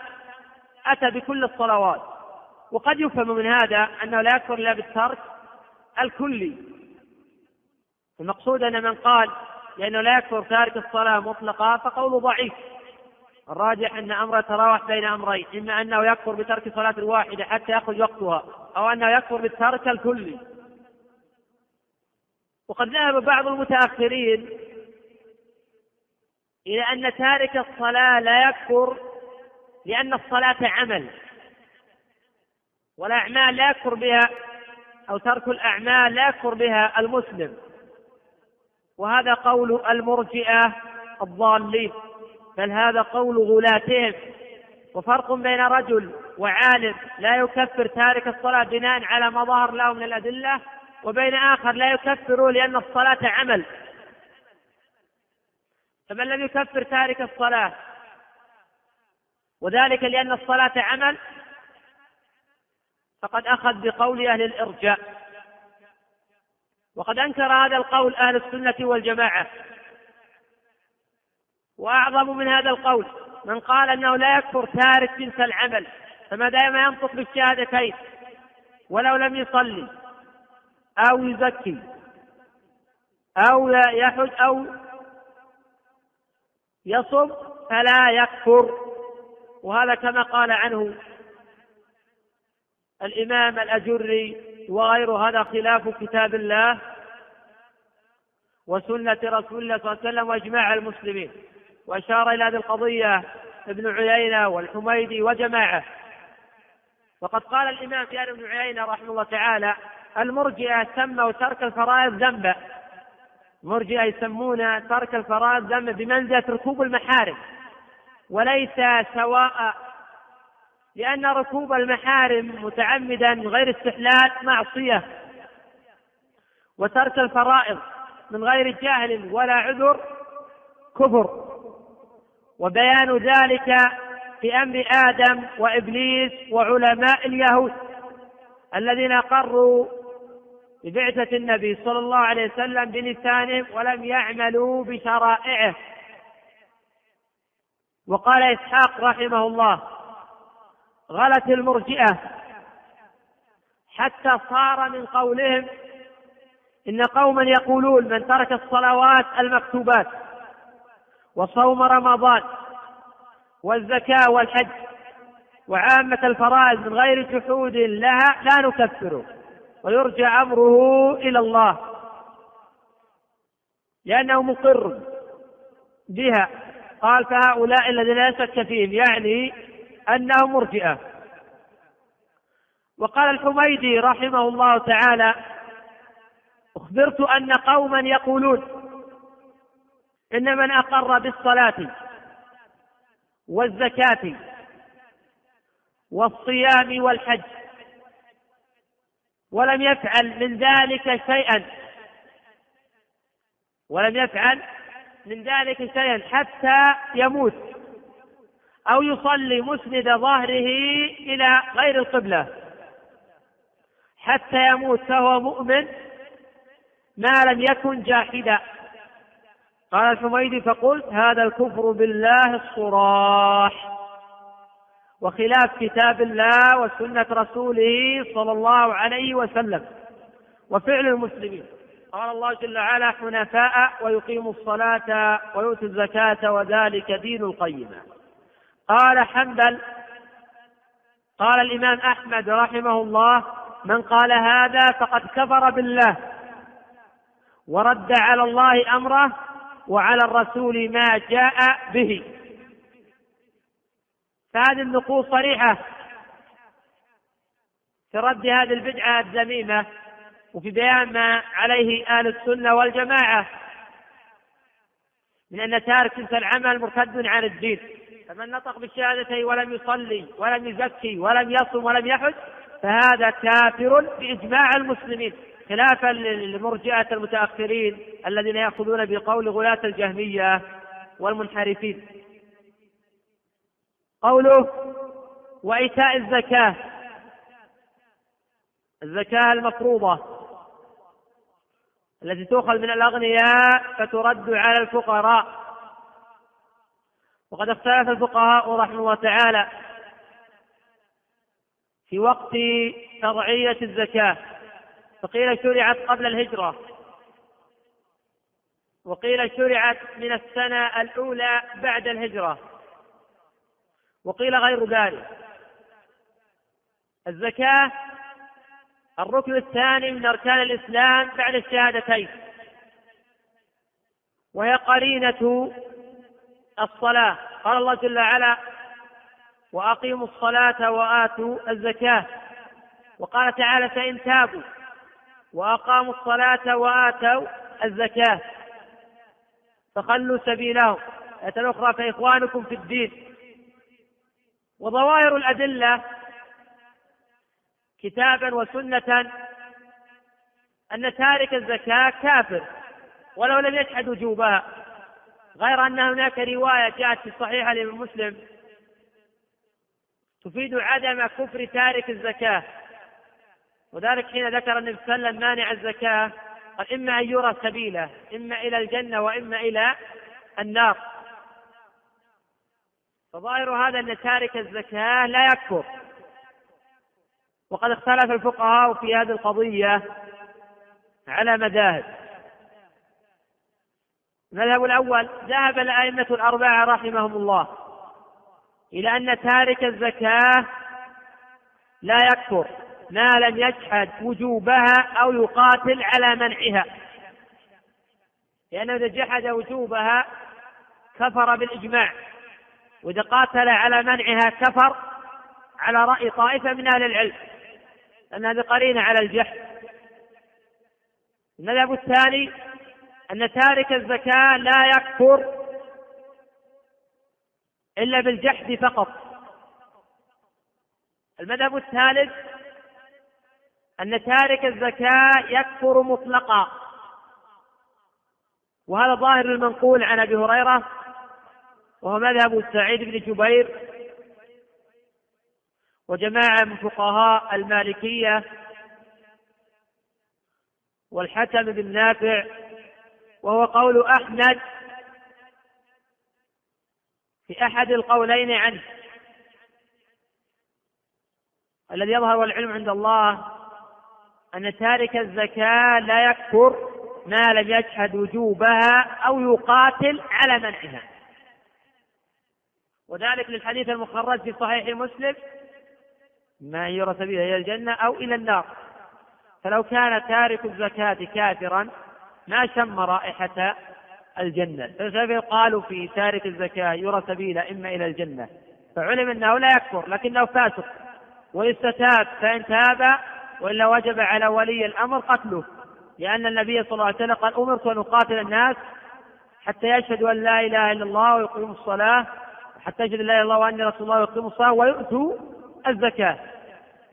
أتى بكل الصلوات. وقد يفهم من هذا أنه لا يكفر إلا بالترك الكلي. المقصود أن من قال لأنه لا يكفر تارك الصلاة مطلقا فقوله ضعيف. الراجح أن أمره يتراوح بين أمرين إما أنه يكفر بترك صلاة الواحدة حتى يخرج وقتها أو أنه يكفر بالترك الكلي. وقد ذهب بعض المتأخرين إلى أن تارك الصلاة لا يكفر لأن الصلاة عمل والأعمال لا يكفر بها أو ترك الأعمال لا يكفر بها المسلم. وهذا قول المرجئة الضالين بل هذا قول غلاتهم. وفرق بين رجل وعالم لا يكفر تارك الصلاة بناء على ما ظهر له من الأدلة وبين آخر لا يكفر لأن الصلاة عمل. فمن لم يكفر تارك الصلاة؟ وذلك لأن الصلاة عمل فقد أخذ بقول أهل الإرجاء. وقد أنكر هذا القول أهل السنة والجماعة. وأعظم من هذا القول من قال أنه لا يكفر تارك جنس العمل فما دام ينطق بالشهادتين ولو لم يصلي أو يزكي أو يحج أو يصم فلا يكفر؟ وهذا كما قال عنه الإمام الأجري وغير هذا خلاف كتاب الله وسنة رسول الله صلى الله عليه وسلم وإجماع المسلمين. وأشار إلى هذه القضية ابن عيينة والحميدي وجماعة. وقد قال الإمام في ابن عيينة رحمه الله تعالى المرجئة سموا ترك الفرائض ذنبا. مرجئة يسمون ترك الفرائض ذنبا بمنزلة ركوب المحارم. وليس سواء لأن ركوب المحارم متعمدا من غير استحلال معصية. وترك الفرائض من غير جهل ولا عذر كفر. وبيان ذلك في أمر آدم وإبليس وعلماء اليهود الذين اقروا ببعثه النبي صلى الله عليه وسلم بلسانهم ولم يعملوا بشرائعه. وقال إسحاق رحمه الله غلت المرجئة. حتى صار من قولهم إن قوما يقولون من ترك الصلوات المكتوبات وصوم رمضان والزكاة والحج وعامة الفرائض من غير جحود لها لا نكفره. ويرجع أمره إلى الله. لأنه مقر بها. قال فهؤلاء الذين لا شك فيهم يعني أنهم مرجئة. وقال الحميدي رحمه الله تعالى أخبرت أن قوما يقولون إن من أقر بالصلاة والزكاة والصيام والحج ولم يفعل من ذلك شيئا. ولم يفعل من ذلك شيئا حتى يموت أو يصلي مسند ظهره إلى غير القبلة. حتى يموت فهو مؤمن ما لم يكن جاحدا. قال الحميدي فقلت هذا الكفر بالله الصراح. وخلاف كتاب الله وسنة رسوله صلى الله عليه وسلم وفعل المسلمين. قال الله جل وعلا حنفاء ويقيموا الصلاة ويؤتوا الزكاة وذلك دين القيمة قال حنبل قال الإمام أحمد رحمه الله من قال هذا فقد كفر بالله ورد على الله أمره وعلى الرسول ما جاء به. فهذه النقوص صريحة في رد هذه البدعة الذميمة وفي بيان ما عليه أهل السنة والجماعة من أن تارك تلك العمل مرتد عن الدين. فمن نطق بالشهادتين ولم يصلي ولم يزكي ولم يصم ولم يحج فهذا كافر بإجماع المسلمين خلافا للمرجئة المتأخرين الذين يأخذون بقول غلاة الجهمية والمنحرفين. قوله وإيتاء الزكاة. الزكاة المفروضة التي تؤخذ من الأغنياء فترد على الفقراء. وقد اختلف الفقهاء رحمه الله تعالى في وقت شرعية الزكاة. فقيل شرعت قبل الهجرة. وقيل شرعت من السنة الأولى بعد الهجرة. وقيل غير ذلك. الزكاة الركن الثاني من أركان الإسلام بعد الشهادتين وهي قرينة الصلاة. قال الله جل وعلا وأقيموا الصلاة وآتوا الزكاة. وقال تعالى فإن تابوا وأقاموا الصلاة وآتوا الزكاة. فخلوا سبيلهم. آية الأخرى فإخوانكم في الدين. وظواهر الأدلة كتابا وسنة أن تارك الزكاة كافر ولو لم يجحد وجوبها. غير أن هناك رواية جاءت في الصحيحة لابن مسلم تفيد عدم كفر تارك الزكاة. وذلك حين ذكر النبي صلى الله عليه وسلم مانع الزكاة قال إما أن يرى سبيله إما إلى الجنة وإما إلى النار. فظاهر هذا أن تارك الزكاة لا يكفر. وقد اختلف الفقهاء في هذه القضية على مذاهب. المذهب الأول ذهب الأئمة الأربعة رحمهم الله إلى أن تارك الزكاة لا يكفر ما لم يجحد وجوبها أو يقاتل على منعها. لأنه إذا جحد وجوبها كفر بالإجماع. وإذا قاتل على منعها كفر على رأي طائفة من أهل العلم أن هذه قرينة على الجحد المذهب الثاني أن تارك الزكاة لا يكفر إلا بالجحد فقط. المذهب الثالث أن تارك الزكاة يكفر مطلقا. وهذا ظاهر المنقول عن أبي هريرة وهو مذهب سعيد بن جبير وجماعة من فقهاء المالكية والحكم بن نافع وهو قول أحمد في أحد القولين عنه. الذي يظهر والعلم عند الله أن تارك الزكاة لا يكفر ما لم يجحد وجوبها أو يقاتل على منعها. وذلك للحديث المخرج في صحيح مسلم ما يرى سبيله إلى الجنة أو إلى النار. فلو كان تارك الزكاة كافرا ما شم رائحة الجنة. فلسفة قالوا في تارك الزكاة يرى سبيله إما إلى الجنة. فعلم أنه لا يكفر لكنه فاسق. ويستتاب فإن تاب وإلا وجب على ولي الأمر قتله. لأن النبي صلى الله عليه وسلم قال أمرت أن أقاتل الناس حتى يشهدوا أن لا إله إلا الله ويقيموا الصلاة حتى يشهدوا لا إله إلا الله وأني رسول الله ويقيموا الصلاة ويؤتوا الزكاة.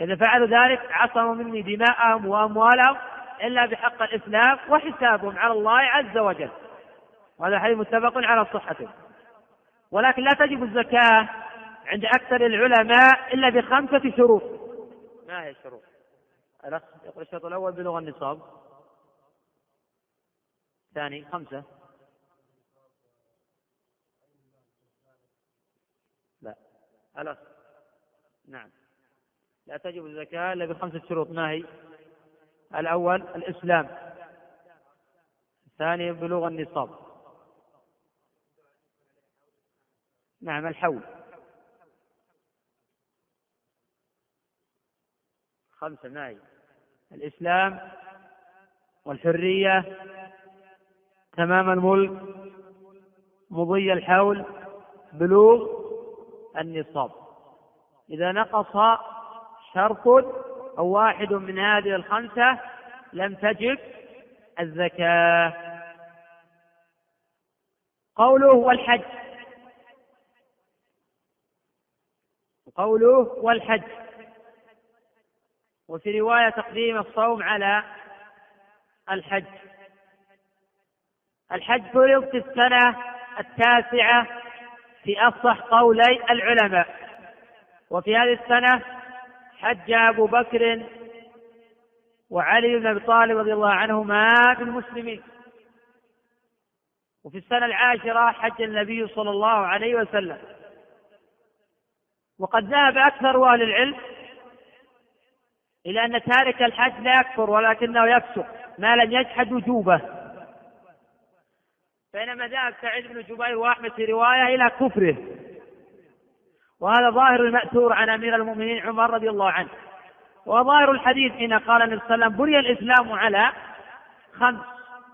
إذا فعلوا ذلك عصموا مني دماءهم وأموالهم إلا بحق الإسلام وحسابهم على الله عز وجل. وهذا حديث متفق على صحته. ولكن لا تجب الزكاة عند أكثر العلماء إلا بخمسة شروط. ما هي الشروط؟ الأخ يقول الشرط الأول بلغ النصاب. ثاني خمسة لا الأخ نعم. لا تجب الزكاة إلا بخمسة شروط. ما هي؟ الأول الإسلام. الثاني بلوغ النصاب. نعم الحول. خمسة ما هي؟ الإسلام والحرية. تمام الملك. مضي الحول. بلوغ النصاب. إذا نقص شرط أو واحد من هذه الخمسة لم تجب الزكاة. قوله والحج. قوله والحج. وفي رواية تقديم الصوم على الحج. الحج فرض في السنة التاسعة في أفصح قولي العلماء. وفي هذه السنة حج أبو بكر وعلي بن أبي طالب رضي الله عنهما بالمسلمين وفي السنة العاشرة حج النبي صلى الله عليه وسلم. وقد ذهب أكثر أهل العلم إلى أن تارك الحج لا يكفر ولكنه يفسق ما لم يجحد وجوبه. بينما ذهب سعيد بن جبير وأحمد في رواية إلى كفره. وهذا ظاهر المأثور عن أمير المؤمنين عمر رضي الله عنه. وظاهر الحديث حين قال النبي صلى الله عليه وسلم بني الإسلام على خمس.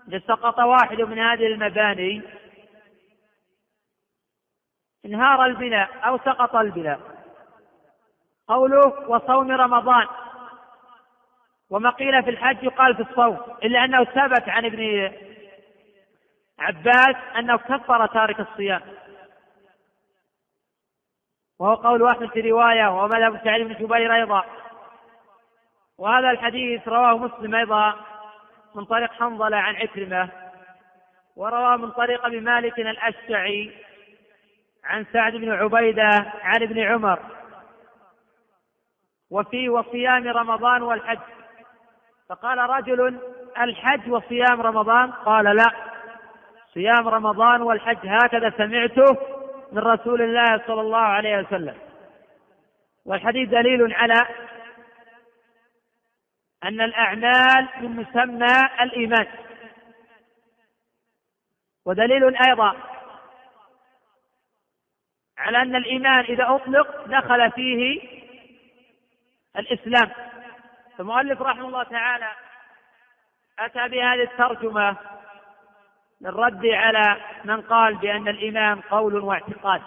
إذا سقط واحد من هذه المباني. انهار البناء أو سقط البناء قوله وصوم رمضان. وما قيل في الحج يقال في الصوم إلا أنه ثبت عن ابن عباس أنه كفر تارك الصيام. وهو قول أحمد في رواية ومذهب سعيد بن جبير أيضا. وهذا الحديث رواه مسلم أيضا من طريق حنظلة عن عكرمة ورواه من طريق أبي مالك الأشعري عن سعد بن عبيدة عن ابن عمر. وفي وصيام رمضان والحج. فقال رجل الحج وصيام رمضان؟ قال لا. صيام رمضان والحج هكذا سمعته من رسول الله صلى الله عليه وسلم. والحديث دليل على أن الأعمال من مسمى الإيمان. ودليل أيضا على أن الإيمان إذا أطلق دخل فيه الإسلام. المؤلف رحمه الله تعالى أتى بهذه الترجمة للرد على من قال بأن الإيمان قول واعتقاد.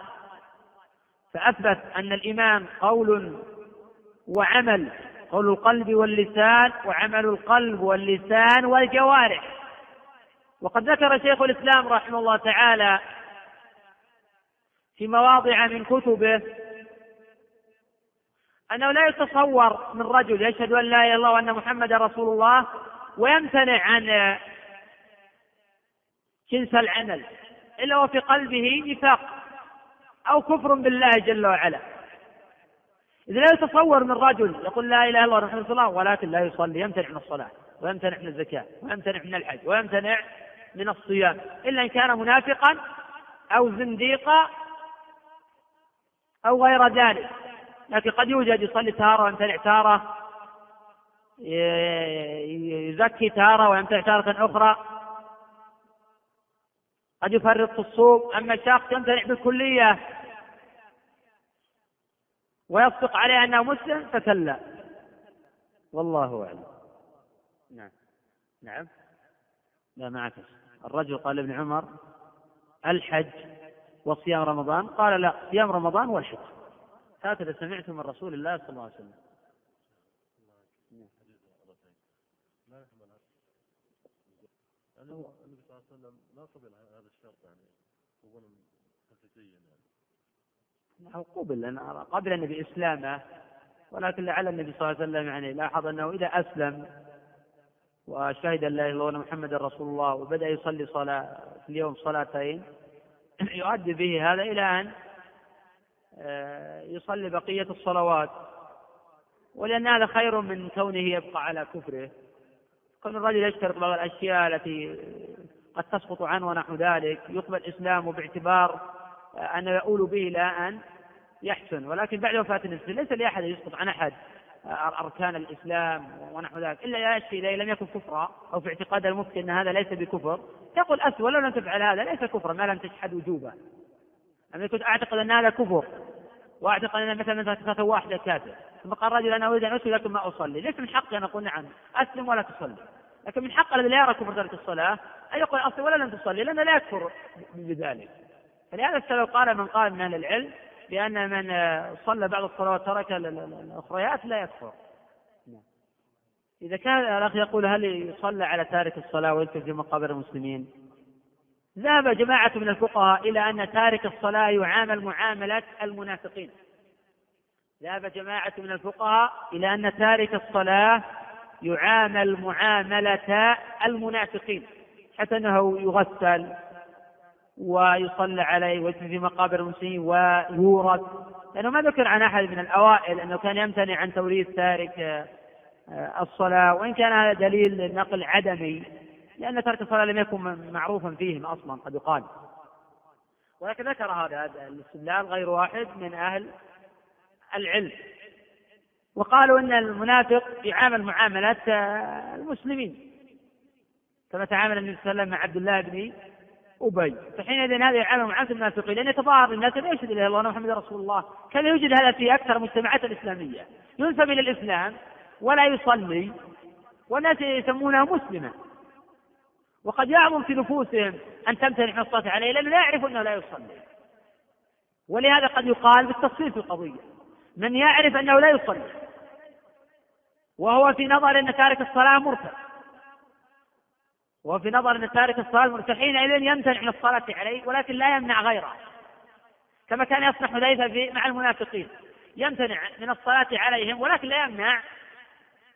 فأثبت أن الإيمان قول وعمل قول القلب واللسان وعمل القلب واللسان والجوارح. وقد ذكر شيخ الإسلام رحمه الله تعالى في مواضع من كتبه أنه لا يتصور من رجل يشهد أن لا إله إلا الله وأن محمدا رسول الله ويمتنع عن جنس العمل إلا وفي قلبه نفاق أو كفر بالله جل وعلا. إذا لا يتصور من رجل يقول لا إله إلا الله رسول الله ولكن لا يصلي يمتنع من الصلاة ويمتنع من الزكاة ويمتنع من الحج ويمتنع من الصيام إلا إن كان منافقا أو زنديقا أو غير ذلك. لكن قد يوجد يصلي تارة ويمتنع تارة يزكي تارة ويمتنع تارة أخرى. قد يفرط في الصوم أما الشخص يمتنع بالكلية ويصدق عليه أنه مسلم فكلا والله أعلم. نعم. نعم. لا ما عكس الرجل قال لابن عمر الحج وصيام رمضان؟ قال لا صيام رمضان والحج. هكذا سمعت من رسول الله صلى الله عليه وسلم. النبي صلى الله عليه وسلم ما قبل الشرط يعني قبولا خفيفيا يعني. قبل لأن قبل النبي إسلامة ولكن لعل النبي صلى الله عليه وسلم يعني لاحظ أنه إذا أسلم وشهد أن لا إله إلا الله محمد رسول الله وبدأ يصلي صلاة في اليوم صلاتين [CLEARS THROAT] يؤدي به هذا إلى أن آه، يصلي بقية الصلوات. ولأن هذا خير من كونه يبقى على كفره. كون الرجل يشترط بعض الأشياء التي قد تسقط عنه ونحو ذلك. يقبل إسلامه باعتبار أنه يؤول به إلى أن يحسن. ولكن بعد وفاة النبي ليس لأحد يسقط عن أحد أركان الإسلام ونحو ذلك. إلا يا إذا لم يكن كفرا أو في اعتقاد المفتي أن هذا ليس بكفر يقول أسوأ ولو لم تفعل هذا ليس كفرا ما لم تجحد وجوبه. أنا كنت أعتقد أن هذا كفر وأعتقد أن مثلا مثلا واحدة كافر. ثم قال رجل أنا أريد أن أسلم لكن ما أصلي. ليس من حقي أن أقول نعم أسلم ولا تصلي. لكن من حق الذي لا يرى كفر ترك الصلاة يقول أصلي ولا لم تصلي لأنه لا يكفر بذلك. فلهذا السبب قال من قال من أهل العلم بأن من صلى بعض الصلوات ترك الأخريات لا يكفر. إذا كان الأخ يقول هل يصلى على تارك الصلاة في مقابر المسلمين؟ ذهب جماعة من الفقهاء إلى أن تارك الصلاة يعامل معاملة المنافقين. ذهب جماعة من الفقهاء إلى أن تارك الصلاة يعامل معاملة المنافقين. حتى أنه يغسل ويصلى عليه ويدفن في مقابر المسلمين ويورث. لأنه ما ذكر عن أحد من الأوائل أنه كان يمتنع عن توريث تارك آه، الصلاة وإن كان هذا دليل نقل عدمي لأن ترك الصلاة لم يكن معروفا فيهم أصلا قد يقال. ولكن ذكر هذا الاستدلال غير واحد من أهل العلم. وقالوا إن المنافق يعامل معامله آه، المسلمين. كما تعامل النبي صلى الله عليه وسلم مع عبد الله بن أبي. فحينئذ هذا يعامل معامله المنافقين لأن يتظاهر للناس لا يشهد إلا الله محمد رسول الله. كما يوجد هذا في أكثر المجتمعات الإسلامية. ينسب إلى الإسلام ولا يصلي والناس يسمونه مسلما. وقد يعظم في نفوسهم أن تمتنع من الصلاة عليه لأنه لا يعرف أنه لا يصلي. ولهذا قد يقال بالتفصيل في القضية من يعرف أنه لا يصلي وهو في نظر أن تارك الصلاة مرتد. وهو في نظر أن تارك الصلاه مرتد حينئذ يمتنع من الصلاة عليه ولكن لا يمنع غيره. كما كان يصنع حذيفة في مع المنافقين. يمتنع من الصلاة عليهم ولكن لا يمنع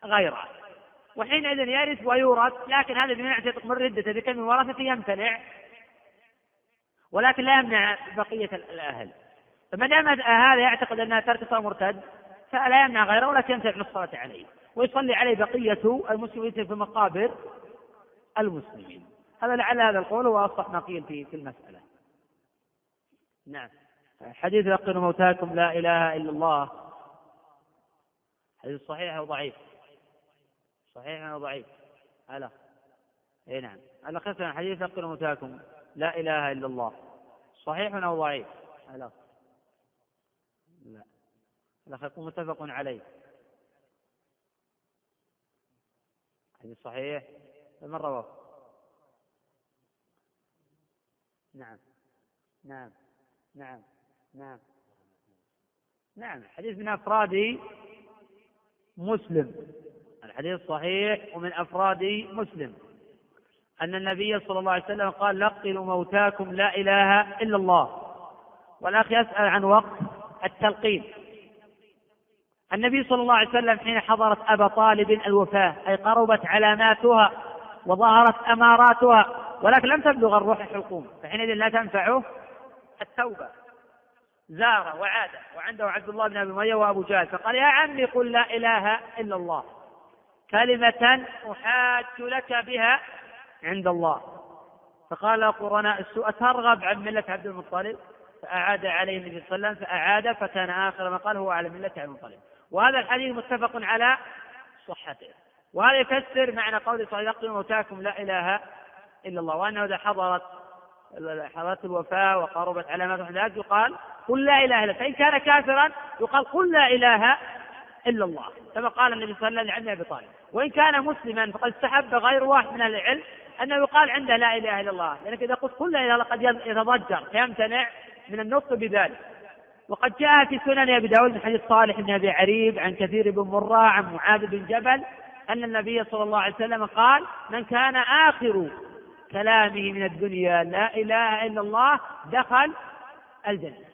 غيره. وحينئذ يرث ويورث لكن هذا بمنع من ردته بكم ورثته يمتنع ولكن لا يمنع بقية الأهل. فما دام هذا يعتقد أن ترك الصلاه مرتد فلا يمنع غيره ولكن يمتنع من الصلاة عليه. ويصلي عليه بقية المسلمين في مقابر المسلمين. هذا لعل هذا القول هو اصح ما قيل في المساله نعم. حديث لقنوا موتاكم لا إله إلا الله. حديث صحيح أو ضعيف؟ صحيح أو ضعيف؟ هلا اي نعم. الاخ حديث لقنوا موتاكم لا إله إلا الله. صحيح أو ضعيف؟ هلا الأخ يقول متفق عليه. حديث صحيح؟ من رواه؟ نعم. نعم. نعم. نعم. نعم. حديث من أفراد مسلم. الحديث صحيح ومن أفراد مسلم. أن النبي صلى الله عليه وسلم قال لقنوا موتاكم لا إله إلا الله. والأخ يسأل عن وقت التلقين. النبي صلى الله عليه وسلم حين حضرت أبا طالب الوفاة أي قربت علاماتها وظهرت أماراتها ولكن لم تبلغ الروح الحلقوم. فحينئذ لا تنفعه التوبة. زار وعاد وعنده عبد الله بن أبي أمية وأبو جهل. فقال يا عمي قل لا إله إلا الله. كلمة أحاج لك بها عند الله. فقال قرناء السوء ترغب عن ملة عبد المطلب؟ فأعاد عليه النبي صلى الله عليه وسلم فأعاد فكان آخر ما قال هو على ملة عبد المطلب. وهذا الحديث متفق على صحته. وهذا يفسر معنى قول صلى الله عليه وسلم لا إله إلا الله وأنه إذا حضرت حضرت الوفاة وقربت علامات ذلك يقال قل لا إله إلا فإن كان كافرا يقال قل لا إله إلا الله كما قال النبي صلى الله عليه وسلم أبي طالب. وإن كان مسلما فقد استحب غير واحد من أهل العلم أنه يقال عنده لا إله إلا الله لأنك إذا قلت قل لا إله إلا الله قد يتضجر فيمتنع من النطق بذلك. وقد جاء في سنن أبي داود من حديث صالح بن أبي عريب عن كثير بن مرة عن معاذ بن جبل أن النبي صلى الله عليه وسلم قال من كان آخر كلامه من الدنيا لا إله إلا الله دخل الجنة.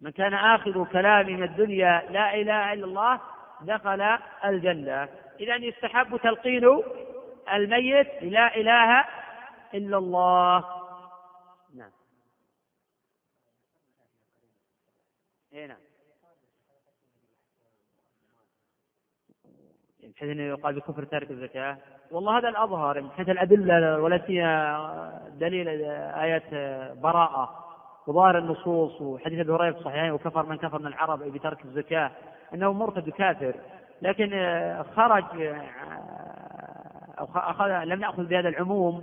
من كان آخر كلامه من الدنيا لا إله إلا الله دخل الجنة. اذا يستحب تلقين الميت لا إله إلا الله. نعم. اي بحيث إنه يقال بكفر تارك الزكاة والله هذا الأظهر من حيث الأدلة ولا سيما دليل إيه براءة وظاهر النصوص وحديث أبي هريرة في الصحيحين وكفر من كفر من العرب بترك الزكاة أنه مرتد كافر لكن خرج أو أخذ لم ناخذ بهذا العموم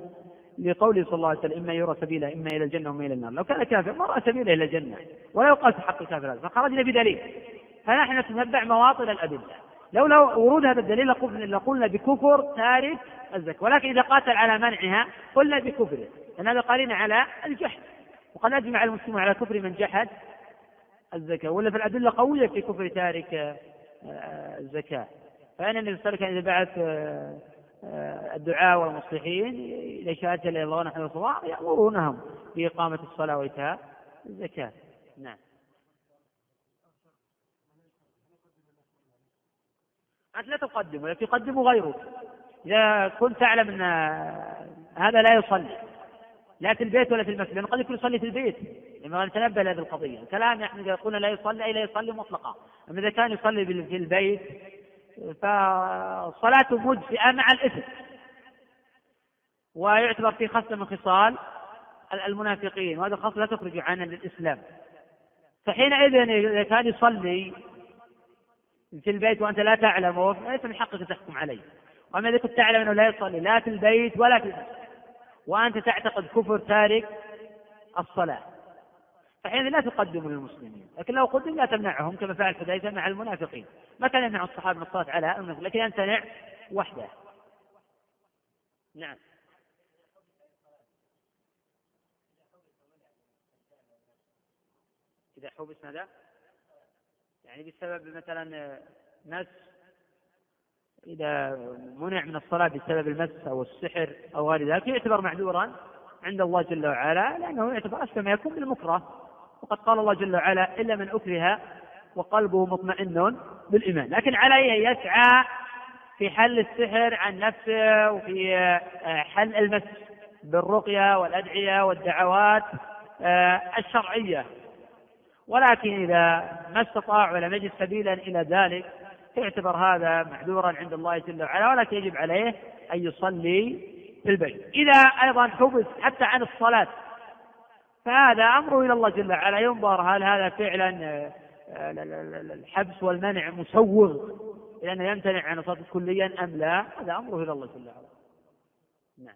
لقوله صلى الله عليه وسلم إما يرى سبيله إما إلى الجنة وإما إلى النار، لو كان كافر ما رأى سبيله إلى الجنة ولا يقال في حق الكافر هذا، فخرجنا بدليل. فنحن نتتبع مواطن الأدلة. لولا ورود هذا الدليل لقلنا بكفر تارك الزكاة، ولكن إذا قاتل على منعها قلنا بكفره، لأن هذا قارين على الجحد. وقد أجمع المسلمون على كفر من جحد الزكاة، ولا في الأدلة قوية في كفر تارك آه، الزكاة. فان النبي صلى الله عليه وسلم إذا بعث آه، آه، الدعاء والمصلحين إذا شاءت إلى الله نحن يأمرونهم بإقامة الصلاة وإيتاء الزكاة نعم أنت لا تقدم ولكن يقدم غيرك. إذا كنت تعلم أن هذا لا يصلي لا في البيت ولا في المسجد لأنه قد يكون يصلي في البيت. لما نتنبه لهذه القضية الكلام نحن إذا قلنا لا يصلي أي لا يصلي مطلقا. أما إذا كان يصلي في البيت فالصلاة مجزئة مع الإثم. ويعتبر في خصلة من خصال المنافقين وهذا الخصلة لا تخرج عن الإسلام فحينئذ إذا كان يصلي في البيت وأنت لا تعلمه فليس من حقك تحكم عليه. وأما إذا كنت تعلم أنه لا يصلي لا في البيت ولا في المسجد وأنت تعتقد كفر تارك الصلاة. فحين لا تقدم للمسلمين. لكن لو قدم لا تمنعهم كما فعل حذيفة مع المنافقين. ما كان يمنع الصحابة من الصلاة على المنافق لكن يمتنع وحده. نعم. إذا حبس ماذا؟ يعني بسبب مثلا مس إذا منع من الصلاة بسبب المس أو السحر أو غير ذلك يعتبر معذورا عند الله جل وعلا لأنه يعتبر أشبه ما يكون بالمكره. وقد قال الله جل وعلا إلا من أكره وقلبه مطمئن بالإيمان. لكن عليه يسعى في حل السحر عن نفسه وفي آه، حل المس بالرقية والأدعية والدعوات آه، الشرعية. ولكن إذا ما استطاع ولم يجد سبيلا إلى ذلك يعتبر هذا معذورا عند الله جل وعلا ولكن يجب عليه أن يصلي في البيت. إذا أيضا حبس حتى عن الصلاة فهذا أمره إلى الله جل وعلا ينظر هل هذا فعلا آه، الحبس والمنع مسوغ إلى أنه يمتنع عن الصلاة كليا أم لا؟ هذا أمره إلى الله جل وعلا. نعم.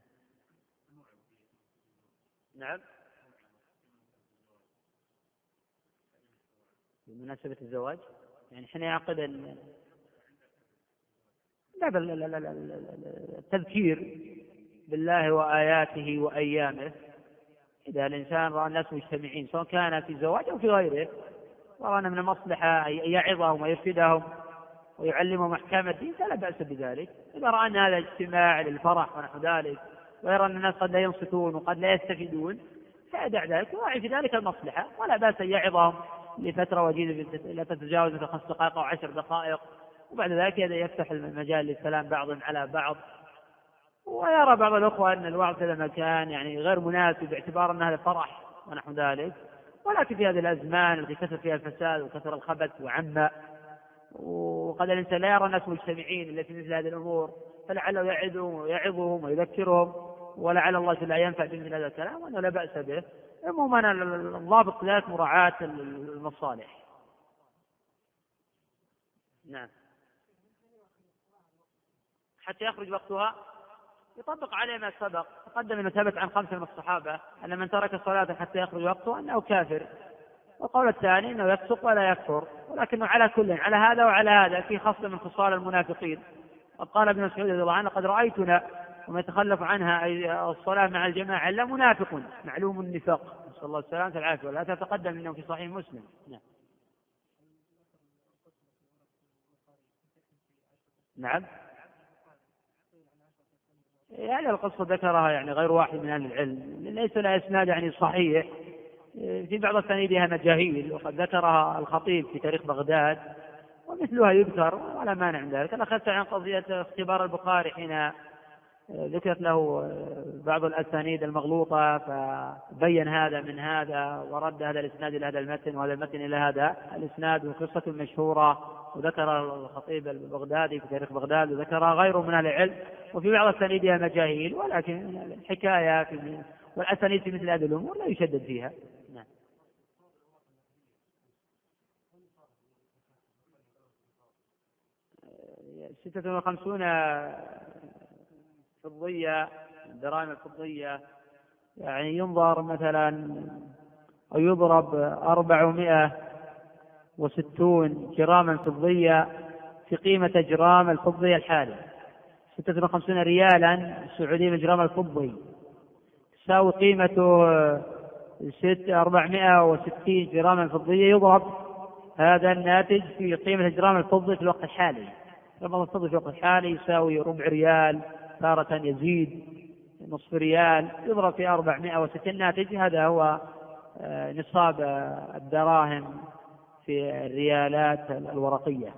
نعم. بمناسبة الزواج؟ يعني حين يعقد بل التذكير بالله وآياته وأيامه. إذا الإنسان رأى الناس مجتمعين سواء كان في زواج أو في غيره ورأى أن من المصلحة أن يعظهم ويرشدهم ويعلمهم أحكام الدين فلا بأس بذلك. إذا رأى أن هذا اجتماع للفرح ونحو ذلك ويرى أن الناس قد لا ينصتون وقد لا يستفيدون فيدع ذلك ويراعي في ذلك المصلحة. ولا بأس أن يعظهم لفترة وجيزة لا تتجاوز مثل خمس دقائق أو عشر دقائق. وبعد ذلك يفتح المجال للسلام بعضهم على بعض. ويرى بعض الأخوة أن الوعظ في هذا المكان يعني غير مناسب باعتبار أن هذا فرح ونحو ذلك. ولكن في هذه الأزمان التي كثر فيها الفساد وكثر الخبث وعم وقد الإنسان لا يرى الناس مجتمعين إلا في مثل هذه الأمور فلعله يعظهم ويعظهم ويذكرهم ولعل الله جل ينفع بمثل هذا الكلام وأنه لا بأس به. عموما الضابط ذات مراعاة المصالح. نعم. حتى يخرج وقتها؟ يطبق عليه ما سبق. تقدم إنه ثبت عن خمسة من الصحابة أن من ترك الصلاة حتى يخرج وقته أنه كافر. والقول الثاني أنه يفسق ولا يكفر. ولكنه على كل على هذا وعلى هذا في خصلة من خصال المنافقين. وقد قال ابن مسعود رضي الله عنه قد رأيتنا وما يتخلف عنها اي الصلاة مع الجماعة إلا منافق معلوم النفاق. نسأل الله السلامة والعافية. ولا تتقدم إنه في صحيح مسلم. نعم. نعم. يعني القصة ذكرها يعني غير واحد من أهل العلم. ليس لها إسناد يعني صحيح. في بعض أسانيدها مجاهيل. وقد ذكرها الخطيب في تاريخ بغداد. ومثلها يذكر ولا مانع من ذلك. أنا أخذت عن قضية اختبار البخاري حين ذكرت له بعض الأسانيد المغلوطة فبين هذا من هذا ورد هذا الإسناد إلى هذا المتن وهذا المتن إلى هذا الإسناد وقصة مشهورة وذكر الخطيب البغدادي في تاريخ بغداد وذكرها غيره من أهل العلم وفي بعض أسانيدها مجاهيل ولكن الحكاية في والأسانيد في مثل هذه الأمور لا يشدد فيها نعم. ستة وخمسون فضية الدراهم الفضية يعني ينظر مثلا أو يضرب أربعمائة وستون جراما فضية في قيمة جرام الفضي الحالي ستة وخمسون ريالا سعودية بالجرام الفضي. تساوي قيمته ست أربعمائة وستين جراما فضية يضرب هذا الناتج في قيمة الجرام الفضي في الوقت الحالي. الجرام الفضي في الوقت الحالي يساوي ربع ريال تارة يزيد نصف ريال يضرب في أربعمائة وستين ناتج هذا هو آه، نصاب الدراهم في الريالات الورقية.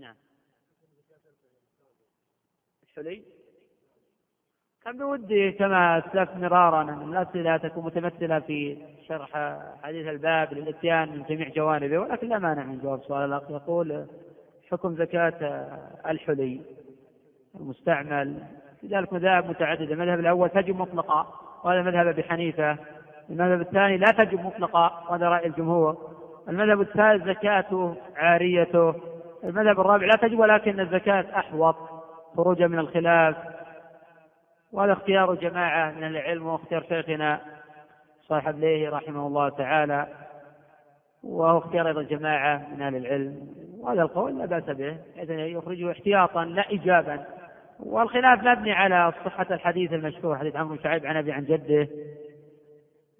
نعم. الحلي؟ كان بودي كما أسلفت مرارا أن الأسئلة تكون متمثلة في شرح حديث الباب للإتيان من جميع جوانبه ولكن لا مانع من جواب سؤال الأخ. يقول حكم زكاة الحلي. المستعمل. لذلك مذاهب متعددة. المذهب الأول تجب مطلقة وهذا مذهب أبي حنيفة. المذهب الثاني لا تجب مطلقة وهذا رأي الجمهور. المذهب الثالث زكاته عاريته. المذهب الرابع لا تجب ولكن الزكاة أحوط خروجا من الخلاف وهذا اختيار جماعة من العلم واختيار شيخنا صاحب ليه رحمه الله تعالى وهو اختيار أيضا جماعة من أهل العلم. وهذا القول لا بأس به إذن يخرجه احتياطا لا إيجابا. والخلاف مبني على صحة الحديث المشهور حديث عمرو شعيب عن أبي عن جده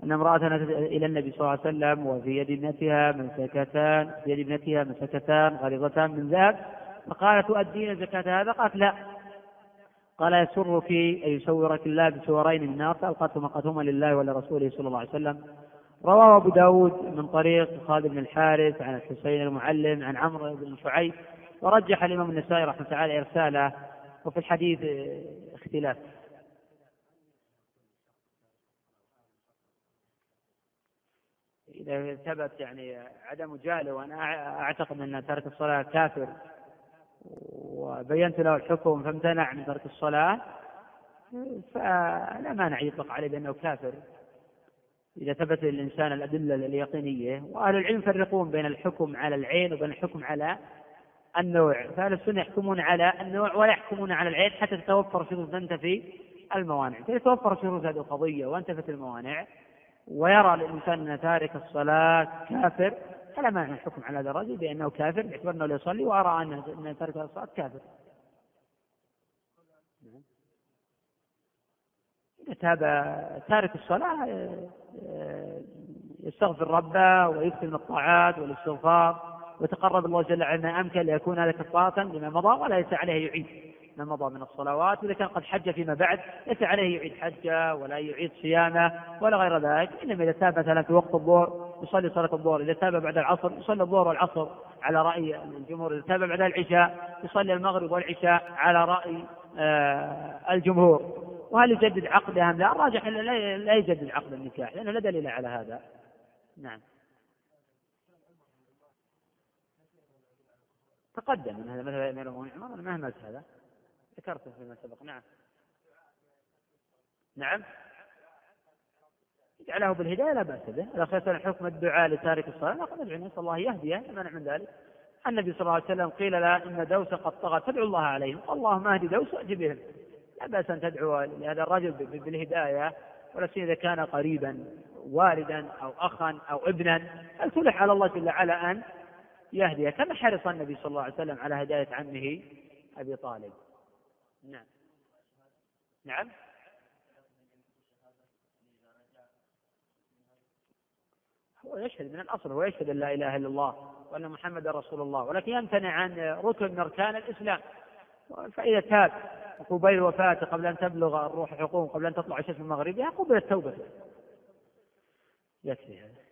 أن امرأة أتت إلى النبي صلى الله عليه وسلم وفي يد ابنتها مسكتان في يد ابنتها مسكتان غليظتان من ذهب فقالت تؤدين زكاة هذا؟ قالت لا قال يسرك أن يسورك الله بسورين من النار فألقتهما قتهما لله ولرسوله صلى الله عليه وسلم رواه أبو داود من طريق خالد بن الحارث عن الحسين المعلم عن عمرو بن شعيب ورجح الإمام النسائي رحمة الله تعالى إرساله وفي الحديث اختلاف. إذا ثبت يعني عدم جهله وأنا أعتقد أن ترك الصلاة كافر وبينت له الحكم فامتنع من ترك الصلاة فلا مانع يطلق عليه بأنه كافر. إذا ثبت للإنسان الأدلة اليقينية وأهل العلم يفرقون بين الحكم على العين وبين الحكم على النوع. فأهل السنة يحكمون على النوع ولا يحكمون على العين حتى تتوفر شروط تنتفي الموانع. تتوفر شروط هذه القضية؟ وانتفت الموانع. ويرى الإنسان أن تارك الصلاة كافر. فلا مانع الحكم على هذا الرجل بأنه كافر. باعتبار أنه لا يصلي وأرى أن ترك الصلاة كافر. إذا تاب تارك الصلاة آه، يستغفر ربه ويكثر من الطاعات والاستغفار. ويتقرب الله جل وعلا ما أمكن ليكون هذا كفارة لما مضى ولا ليس عليه يعيد. ما مضى من الصلوات وإذا كان قد حج فيما بعد ليس عليه يعيد حجة ولا يعيد صيامة ولا غير ذلك. إنما إذا تاب مثلا في وقت الظهر يصلي صلاة الظهر إذا تاب بعد العصر يصلي الظهر والعصر على رأي الجمهور إذا تاب بعد العشاء يصلي المغرب والعشاء على رأي آه، الجمهور. وهل يجدد عقده أم لا؟ الراجح لا يجدد عقد النكاح لأنه لا دليل على هذا. نعم. تقدم أن هذا مثل المؤمنين عمر أنا ما هملت هذا. ذكرته فيما سبق. نعم. نعم. اجعله بالهداية لا بأس به. الأخ حكم الدعاء لتارك الصلاة. لقد ندعو نسأل الله يهديه لا مانع من ذلك. النبي صلى الله عليه وسلم قيل له إن دوس قد طغى فادعوا الله عليهم. اللهم اهد دوس وأجب بهم. لا بأس أن تدعو لهذا الرجل بالهداية. ولا إذا كان قريبا والدا أو أخا أو ابنا التلح على الله جل وعلا أن يهديه كما حرص النبي صلى الله عليه وسلم على هداية عمه أبي طالب؟ نعم. نعم. هو يشهد من الأصل هو يشهد أن لا إله إلا الله وأن محمدا رسول الله ولكن يمتنع عن ركن من أركان الإسلام. فإذا تاب قبيل وفاته قبل أن تبلغ الروح حقوق قبل أن تطلع الشمس من مغربها قبلت توبته. يكفي هذا.